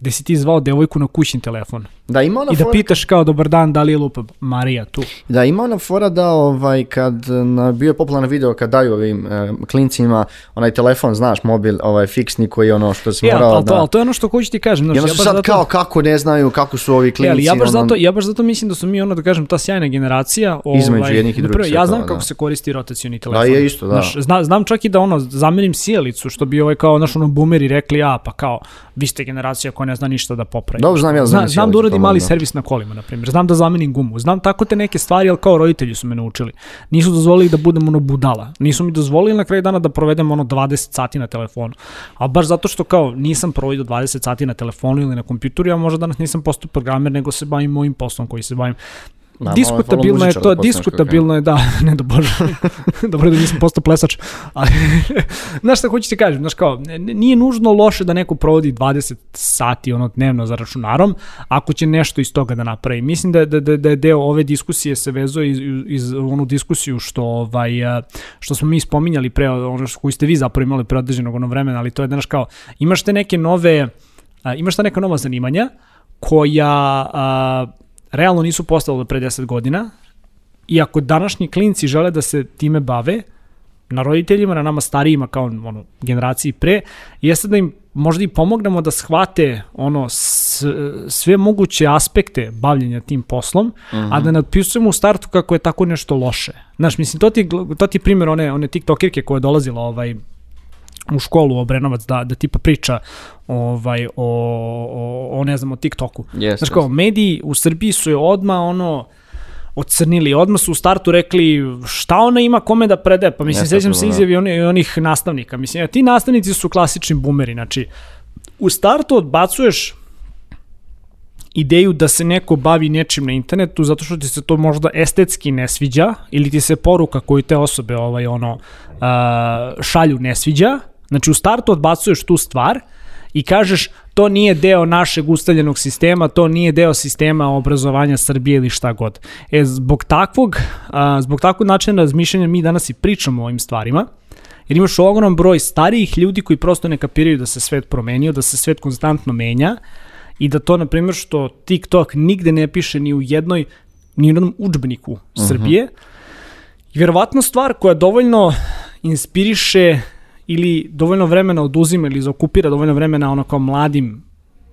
gde si ti zvao devojku na kućni telefon. Da, ima ona I da pitaš kao dobar dan, da li je lupa Marija tu. Da, ima ona fora da ovaj, kad na, bio je popularan video kad daju ovim e, klincima onaj telefon, znaš, mobil, ovaj fiksni koji je ono što se ja, morao ali to, da... Ali to je ono što hoću ti kažem. Znaš, ono ja sad zato... kao kako ne znaju kako su ovi klinci. Ja, ali ja baš, ono... zato, ja baš zato mislim da su mi ono da kažem ta sjajna generacija. Ovaj, Između jednih i drugih. Prvo, ja znam da. kako se koristi rotacioni telefon. Da, je isto, da. Znaš, zna, znam čak i da ono zamenim sjelicu što bi ovaj kao naš ono boomeri rekli, ja pa kao vi ste generacija koja ne zna ništa da popravi. Dobro, znam ja znam. Znam da uradim mali da. servis na kolima, na primjer. Znam da zamenim gumu. Znam tako te neke stvari, ali kao roditelji su me naučili. Nisu dozvolili da budem ono budala. Nisu mi dozvolili na kraju dana da provedem ono 20 sati na telefonu. A baš zato što kao nisam providio 20 sati na telefonu ili na kompjuteru, ja možda danas nisam postao programer, nego se bavim mojim poslom koji se bavim. Da, diskutabilno je to, diskutabilno je, da, ne da bože, dobro da nisam postao plesač, ali, znaš šta hoću ti kažem, znaš kao, nije nužno loše da neko provodi 20 sati ono dnevno za računarom, ako će nešto iz toga da napravi. Mislim da, da, da, da je deo ove diskusije se vezuje iz, iz onu diskusiju što, ovaj, što smo mi spominjali pre, ono što, koju ste vi zapravo imali pre određenog ono vremena, ali to je, znaš kao, imaš te neke nove, imaš te neka nova zanimanja, koja a, realno nisu postale pre 10 godina i ako današnji klinci žele da se time bave, na roditeljima, na nama starijima kao ono, generaciji pre, jeste da im možda i pomognemo da shvate ono s, sve moguće aspekte bavljenja tim poslom, uh -huh. a da mhm. nadpisujemo u startu kako je tako nešto loše. Znaš, mislim, to ti, to ti primjer one, one tiktokirke koja je dolazila ovaj, u školu Obrenovac da, da tipa priča ovaj, o, o, o ne znam, o TikToku. Yes, Znaš kao, yes. mediji u Srbiji su je odma ono, ocrnili. Odmah su u startu rekli šta ona ima kome da predaje. Pa mislim, sećam se da. izjavi oni, onih nastavnika. Mislim, ja, ti nastavnici su klasični bumeri. Znači, u startu odbacuješ ideju da se neko bavi nečim na internetu zato što ti se to možda estetski ne sviđa ili ti se poruka koju te osobe ovaj ono šalju ne sviđa Znači u startu odbacuješ tu stvar i kažeš to nije deo našeg ustaljenog sistema, to nije deo sistema obrazovanja Srbije ili šta god. E, zbog takvog, a, zbog takvog načina razmišljanja mi danas i pričamo o ovim stvarima, jer imaš ogromno broj starijih ljudi koji prosto ne kapiraju da se svet promenio, da se svet konstantno menja i da to, na primjer, što TikTok nigde ne piše ni u jednoj, ni u jednom učbeniku uh mhm. -huh. Srbije, i verovatno stvar koja dovoljno inspiriše ili dovoljno vremena oduzima ili zaokupira dovoljno vremena ono kao mladim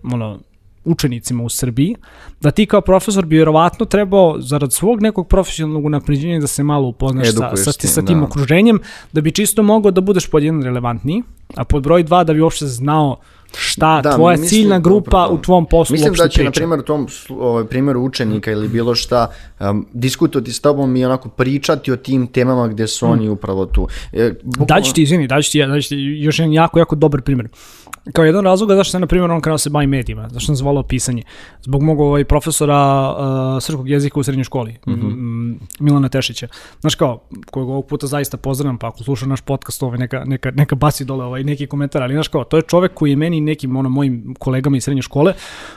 ono, učenicima u Srbiji, da ti kao profesor bi vjerovatno trebao zarad svog nekog profesionalnog unapređenja da se malo upoznaš sa, sa, ti, sa tim da. okruženjem, da bi čisto mogao da budeš pod jedan relevantniji, a pod broj dva da bi uopšte znao šta da, tvoja mislim, ciljna grupa dobro, u tvom poslu Mislim da će, priča. na primjer, u tom ovaj, primjeru učenika ili bilo šta um, diskutovati s tobom i onako pričati o tim temama gde su hmm. oni upravo tu. E, bukvalno... Daću ti, izvini, daću ti, daću ti još jedan jako, jako dobar primjer. Kao jedan razlog zašto sam, na primjer, on krenuo da se bavi medijima, zašto sam zvolao pisanje. Zbog mog ovaj, profesora uh, srpskog jezika u srednjoj školi, mm -hmm. Milana Tešića. Znaš kao, kojeg ovog puta zaista pozdravljam, pa ako sluša naš podcast, ovaj, neka, neka, neka baci dole ovaj, neki komentar, ali znaš kao, to je čovek koji je meni i nekim ono, mojim kolegama iz srednje škole,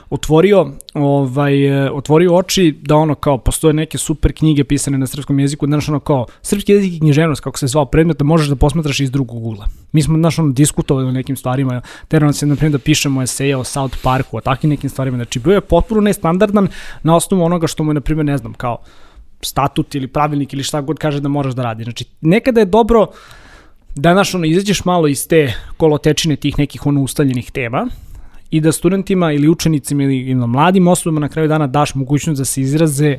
otvorio, ovaj, e, otvorio oči da ono kao postoje neke super knjige pisane na srpskom jeziku, znaš ono kao srpski jezik i književnost, kako se zvao predmet, da možeš da posmatraš iz drugog ugla. Mi smo, znaš, ono, diskutovali o nekim stvarima, terano se, na primjer, da pišemo eseje o South Parku, o takvim nekim stvarima, znači bio je potpuno nestandardan na osnovu onoga što mu je, na primjer, ne znam, kao statut ili pravilnik ili šta god kaže da moraš da radi. Znači, nekada je dobro da, znaš, ono, izađeš malo iz te kolotečine tih nekih ono ustaljenih tema i da studentima ili učenicima ili, ili mladim osobama na kraju dana daš mogućnost da se izraze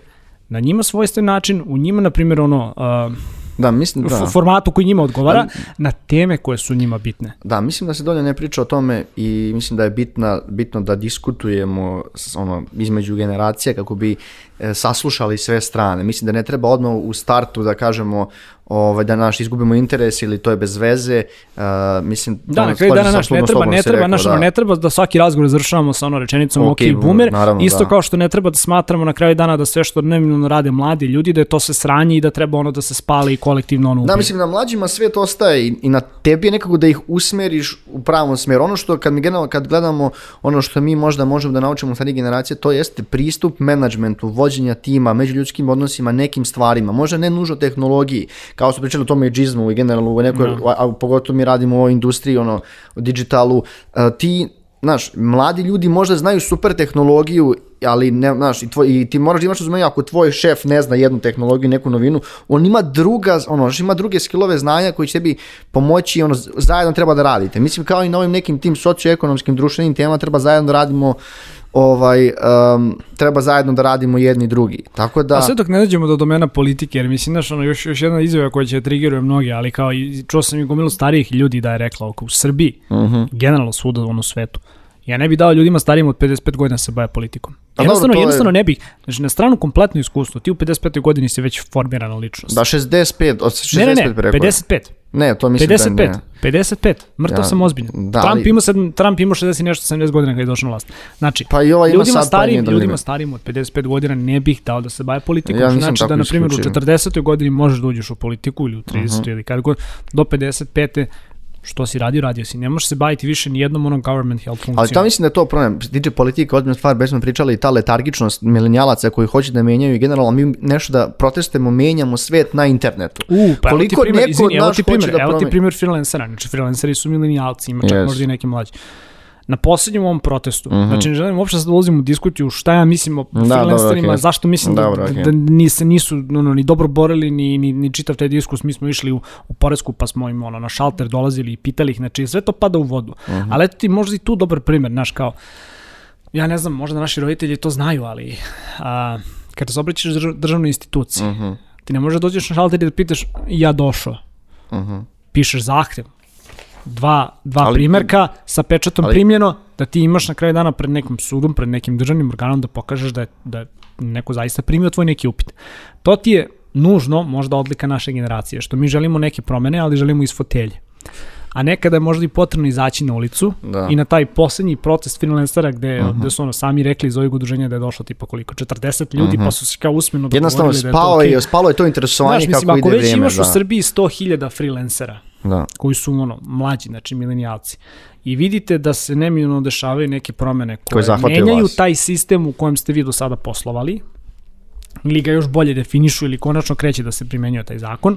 na njima svojstven način, u njima, na primjer, ono, uh, Da, mislim da. formatu koji njima odgovara, da, na teme koje su njima bitne. Da, mislim da se dolje ne priča o tome i mislim da je bitna, bitno da diskutujemo ono, između generacija kako bi e, saslušali sve strane. Mislim da ne treba odmah u startu da kažemo ovaj, da naš izgubimo interes ili to je bez veze. Uh, mislim, da, na kraju dana naš, ne treba, ne treba, naš, da. ne treba da svaki razgovor završavamo sa ono rečenicom okay, ok, boomer, naravno, isto da. kao što ne treba da smatramo na kraju dana da sve što neminovno rade mladi ljudi, da je to se sranje i da treba ono da se spali i kolektivno ono ubije. Da, mislim, na mlađima svet ostaje i, i na tebi je nekako da ih usmeriš u pravom smeru. Ono što kad, mi generalno, kad gledamo ono što mi možda možemo da naučimo od generacije, to jeste pristup menadžmentu, vođenja tima, međuljudskim odnosima, nekim stvarima, možda ne nužno tehnologiji, kao što pričali o tome i džizmu i generalno u nekoj, no. Da. a, a pogotovo mi radimo o industriji, ono, o digitalu, a, ti znaš, mladi ljudi možda znaju super tehnologiju, ali ne, znaš, i, tvoj, i ti moraš da imaš razumije, ako tvoj šef ne zna jednu tehnologiju, neku novinu, on ima druga, ono, ima druge skillove znanja koji će tebi pomoći, ono, zajedno treba da radite. Mislim, kao i na ovim nekim tim socioekonomskim društvenim temama treba zajedno da radimo ovaj, um, treba zajedno da radimo jedni i drugi. Tako da... A sve dok ne dođemo do domena politike, jer mislim, znaš, ono, još, još jedna izjava koja će triggeruje mnoge, ali kao, i, čuo sam i gomilu starijih ljudi da je rekla, oko u Srbiji, uh mhm. -huh. generalno svuda u svetu, Ja ne bih dao ljudima starijim od 55 godina da se baje politikom. Jednostavno, dobro, jednostavno je... ne bih. Znači, na stranu kompletno iskustvo, ti u 55. godini si već formirana ličnost. Da, 65, od 65 ne, ne, ne, 55. Ne, to mislim 55, da ne. 55, mrtav ja, sam ozbiljno. Da, Trump, ali... ima sad, Trump ima 60 nešto 70 godina kada je došao na vlast. Znači, pa i ova ima ljudima, sad starijim, pa ljudima starijim od 55 godina ne bih dao da se baje politikom. Ja znači da, na primjer, u 40. godini možeš da uđeš u politiku ili u 30. Uh -huh. ili kada god, do 55 što si radio, radio si. Ne možeš se baviti više ni jednom onom government health funkcijom. Ali to mislim da je to problem. Tiče politika, ozbiljna stvar, već smo pričali i ta letargičnost milenijalaca koji hoće da menjaju i generalno mi nešto da protestujemo, menjamo svet na internetu. U, pa Koliko evo ti primjer, izvini, evo ti primjer, da evo ti primjer freelancera. Znači freelanceri su milenijalci, ima čak yes. možda i neki mlađi na poslednjem ovom protestu. Mm -hmm. Znači, ne želim uopšte da ulazim u diskutiju šta ja mislim o da, freelancerima, okay. zašto mislim da, dobro, okay. da, da ni se nisu no, ni dobro borili, ni, ni, ni čitav taj diskus. Mi smo išli u, u Poresku, pa smo im ono, na šalter dolazili i pitali ih, znači sve to pada u vodu. Mm -hmm. Ali eto ti možda i tu dobar primer, znaš, kao, ja ne znam, možda naši roditelji to znaju, ali a, kada se obraćaš državnoj instituciji, mm -hmm. ti ne možeš da dođeš na šalter i da pitaš ja došao. Mm -hmm. Pišeš zahtev, dva, dva ali, primerka sa pečatom ali, primljeno, da ti imaš na kraju dana pred nekim sudom, pred nekim državnim organom da pokažeš da je, da je neko zaista primio tvoj neki upit. To ti je nužno, možda odlika naše generacije, što mi želimo neke promene, ali želimo iz fotelje. A nekada je možda i potrebno izaći na ulicu da. i na taj poslednji protest freelancera gde, uh -huh. gde su ono sami rekli iz ovih udruženja da je došlo tipa koliko, 40 ljudi, uh -huh. pa su se kao usmeno Jednostavno da je to okay. je, spalo je to interesovanje Znaš, kako mislim, ide vrijeme. Ako već imaš da. u Srbiji 100.000 freelancera, da. koji su ono mlađi, znači milenijalci. I vidite da se neminovno dešavaju neke promene koje, koje menjaju vas. taj sistem u kojem ste vi do sada poslovali, ili ga još bolje definišu ili konačno kreće da se primenjuje taj zakon.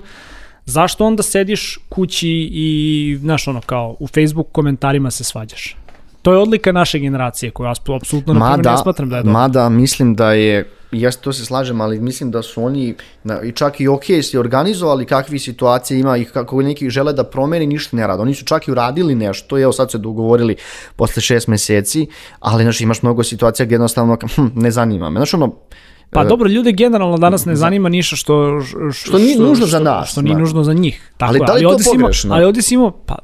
Zašto onda sediš kući i, znaš, ono, kao u Facebook komentarima se svađaš? To je odlika naše generacije koju apsolutno mada, ne smatram da je dobro. Mada mislim da je ja to se slažem, ali mislim da su oni na, i čak i ok se organizovali kakvi situacije ima i kako neki žele da promeni, ništa ne rade. Oni su čak i uradili nešto, evo sad se dogovorili posle šest meseci, ali znaš, imaš mnogo situacija gdje jednostavno hm, ne zanima me. Znaš, ono, Pa dobro, ljude generalno danas ne zanima ništa što što, što nije nužno za nas, što nije nužno za njih. Tako, ali da li ali to pogrešno? Ali ovdje si imao, pa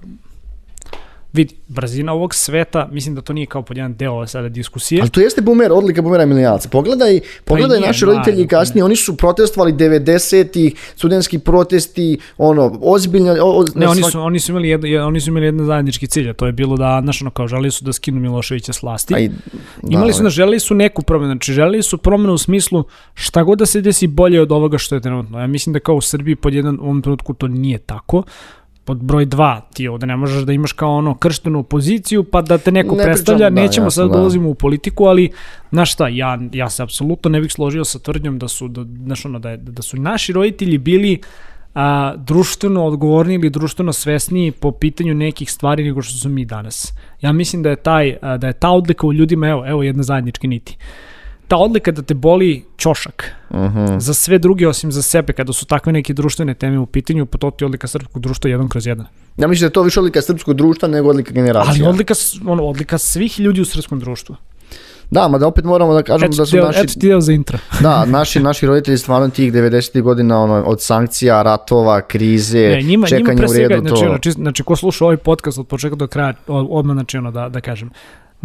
vidi, brzina ovog sveta, mislim da to nije kao pod jedan deo ove sada diskusije. Ali to jeste boomer, odlika boomera milijanaca. Pogledaj, pogledaj pa naši roditelji kasnije, oni su protestovali 90-ih, studentski protesti, ono, ozbiljno... O, ne, oni su, oni su imali jedan, oni su imali jedan zajednički cilj, a to je bilo da, znaš, ono, kao, želeli su da skinu Miloševića s vlasti. Aj, da, imali su, da, želeli su neku promenu, znači, želeli su promenu u smislu šta god da se desi bolje od ovoga što je trenutno. Ja mislim da kao u Srbiji pod jedan, u ovom trenutku to nije tako pod broj dva, ti ovde ne možeš da imaš kao ono krštenu poziciju pa da te neko Ne predstavlja, pričam, da, nećemo jasno, sad da. dolazimo u politiku, ali znaš šta, ja, ja se apsolutno ne bih složio sa tvrdnjom da su, da, znaš ono, da, da su naši roditelji bili a, društveno odgovorni ili društveno svesniji po pitanju nekih stvari nego što su mi danas. Ja mislim da je taj a, da je ta odlika u ljudima, evo, evo jedna zajedničke niti. Ta odlika da te boli ćošak Mhm. za sve druge osim za sebe kada su takve neke društvene teme u pitanju, pa to ti je odlika srpskog društva jedan kroz jedan. Ja mislim da je to više odlika srpskog društva nego odlika generacija. Ali odlika, ono, odlika svih ljudi u srpskom društvu. Da, ma da opet moramo da kažemo da su deo, naši... eto ti deo za intro. Da, naši, naši roditelji stvarno tih 90. godina ono, od sankcija, ratova, krize, Ne, njima, njima čekanja pre u svega, redu, znači, to... čist, znači, ko sluša ovaj podcast od početka do kraja, od- odmah, znači, ono, da, da kažem,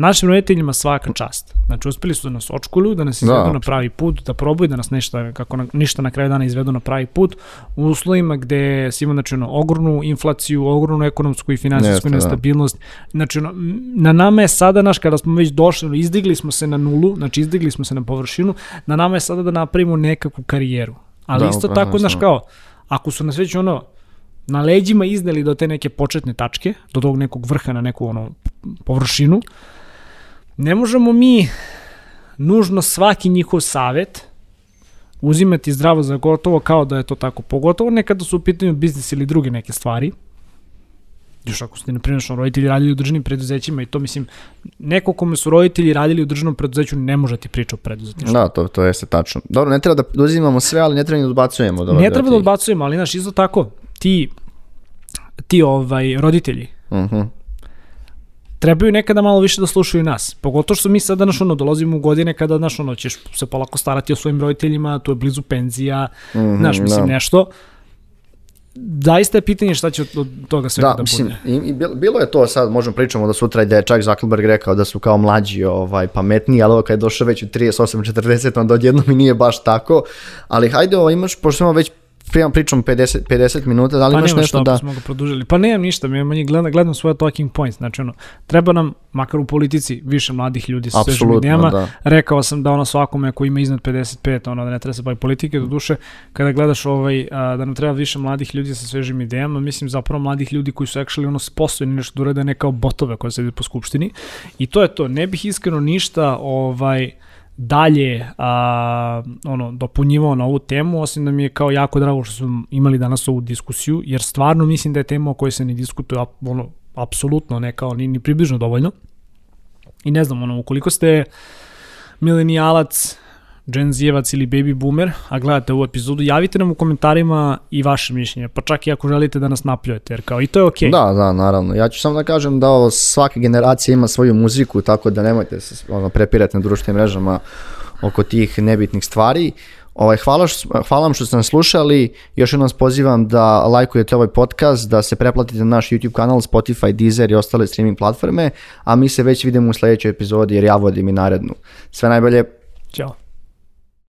Našim roditeljima svaka čast. Znači, uspeli su da nas očkoluju, da nas izvedu Da. na pravi put, da probaju da nas ništa, kako na, ništa na kraju dana izvedu na pravi put, u uslovima gde si ima znači, ono, ogromnu inflaciju, ogromnu ekonomsku i finansijsku Jeste, da. nestabilnost. Znači, ono, na nama je sada, naš, kada smo već došli, izdigli smo se na nulu, znači izdigli smo se na površinu, na nama je sada da napravimo nekakvu karijeru. Ali Da, isto upravo tako, znaš, kao, ako su nas već ono, na leđima izneli do te neke početne tačke, do tog nekog vrha na neku ono površinu, ne možemo mi nužno svaki njihov savet uzimati zdravo za gotovo kao da je to tako. Pogotovo nekada su u pitanju biznis ili druge neke stvari. Još ako ste, na primjer, roditelji radili u državnim preduzećima i to, mislim, neko kome su roditelji radili u državnom preduzeću ne može ti priča o preduzetništvu. Da, to, to jeste tačno. Dobro, ne treba da uzimamo sve, ali ne treba ni da odbacujemo. od ovoga ne treba da odbacujemo, ali znaš, isto tako, ti, ti ovaj, roditelji, Mhm. Trebaju nekada malo više da slušaju nas. Pogotovo što mi sada naš ono dolazimo u godine kada naš ono ćeš se polako starati o svojim roditeljima, tu je blizu penzija, Mhm, znaš, mislim da. nešto. Zaista je pitanje šta će od, toga svega da, Da, mislim, bude. i, i bilo, je to sad, možemo pričamo da sutra da je čak Zuckerberg rekao da su kao mlađi ovaj, pametniji, ali ovo kad je došao već u 38-40, onda odjednom mi nije baš tako, ali hajde, ovo, imaš, pošto imamo već pričam, pričam 50, 50 minuta, da li Pa imaš nešto što da... da... smo ga produžili. Pa nemam ništa, mi manje gledam, gledam svoje talking points. Znači ono, treba nam, makar u politici, više mladih ljudi sa svežim idejama. da. Rekao sam da ono svakome ko ima iznad 55, ono da ne treba se bavi politike, do duše, kada gledaš ovaj, a, da nam treba više mladih ljudi sa svežim idejama, mislim zapravo mladih ljudi koji su actually ono sposobni nešto da urede ne kao botove koje sede po skupštini. I to je to. Ne bih iskreno ništa ovaj, dalje a, ono dopunjivao na ovu temu, osim da mi je kao jako drago što smo imali danas ovu diskusiju, jer stvarno mislim da je tema o kojoj se ne diskutuje ono, apsolutno ne kao ni, ni približno dovoljno. I ne znam, ono, ukoliko ste milenijalac, Gen Zijevac ili Baby Boomer, a gledate ovu epizodu, javite nam u komentarima i vaše mišljenje, pa čak i ako želite da nas napljujete, jer kao i to je okej. Da, da, naravno. Ja ću samo da kažem da ovo, svaka generacija ima svoju muziku, tako da nemojte se ono, prepirati na društvenim mrežama oko tih nebitnih stvari. Ovaj, hvala, što, hvala vam što ste nas slušali. Još jednom vas pozivam da lajkujete ovaj podcast, da se preplatite na naš YouTube kanal, Spotify, Deezer i ostale streaming platforme, a mi se već vidimo u sledećoj epizodi jer ja vodim i narednu. Sve najbolje. Ćao.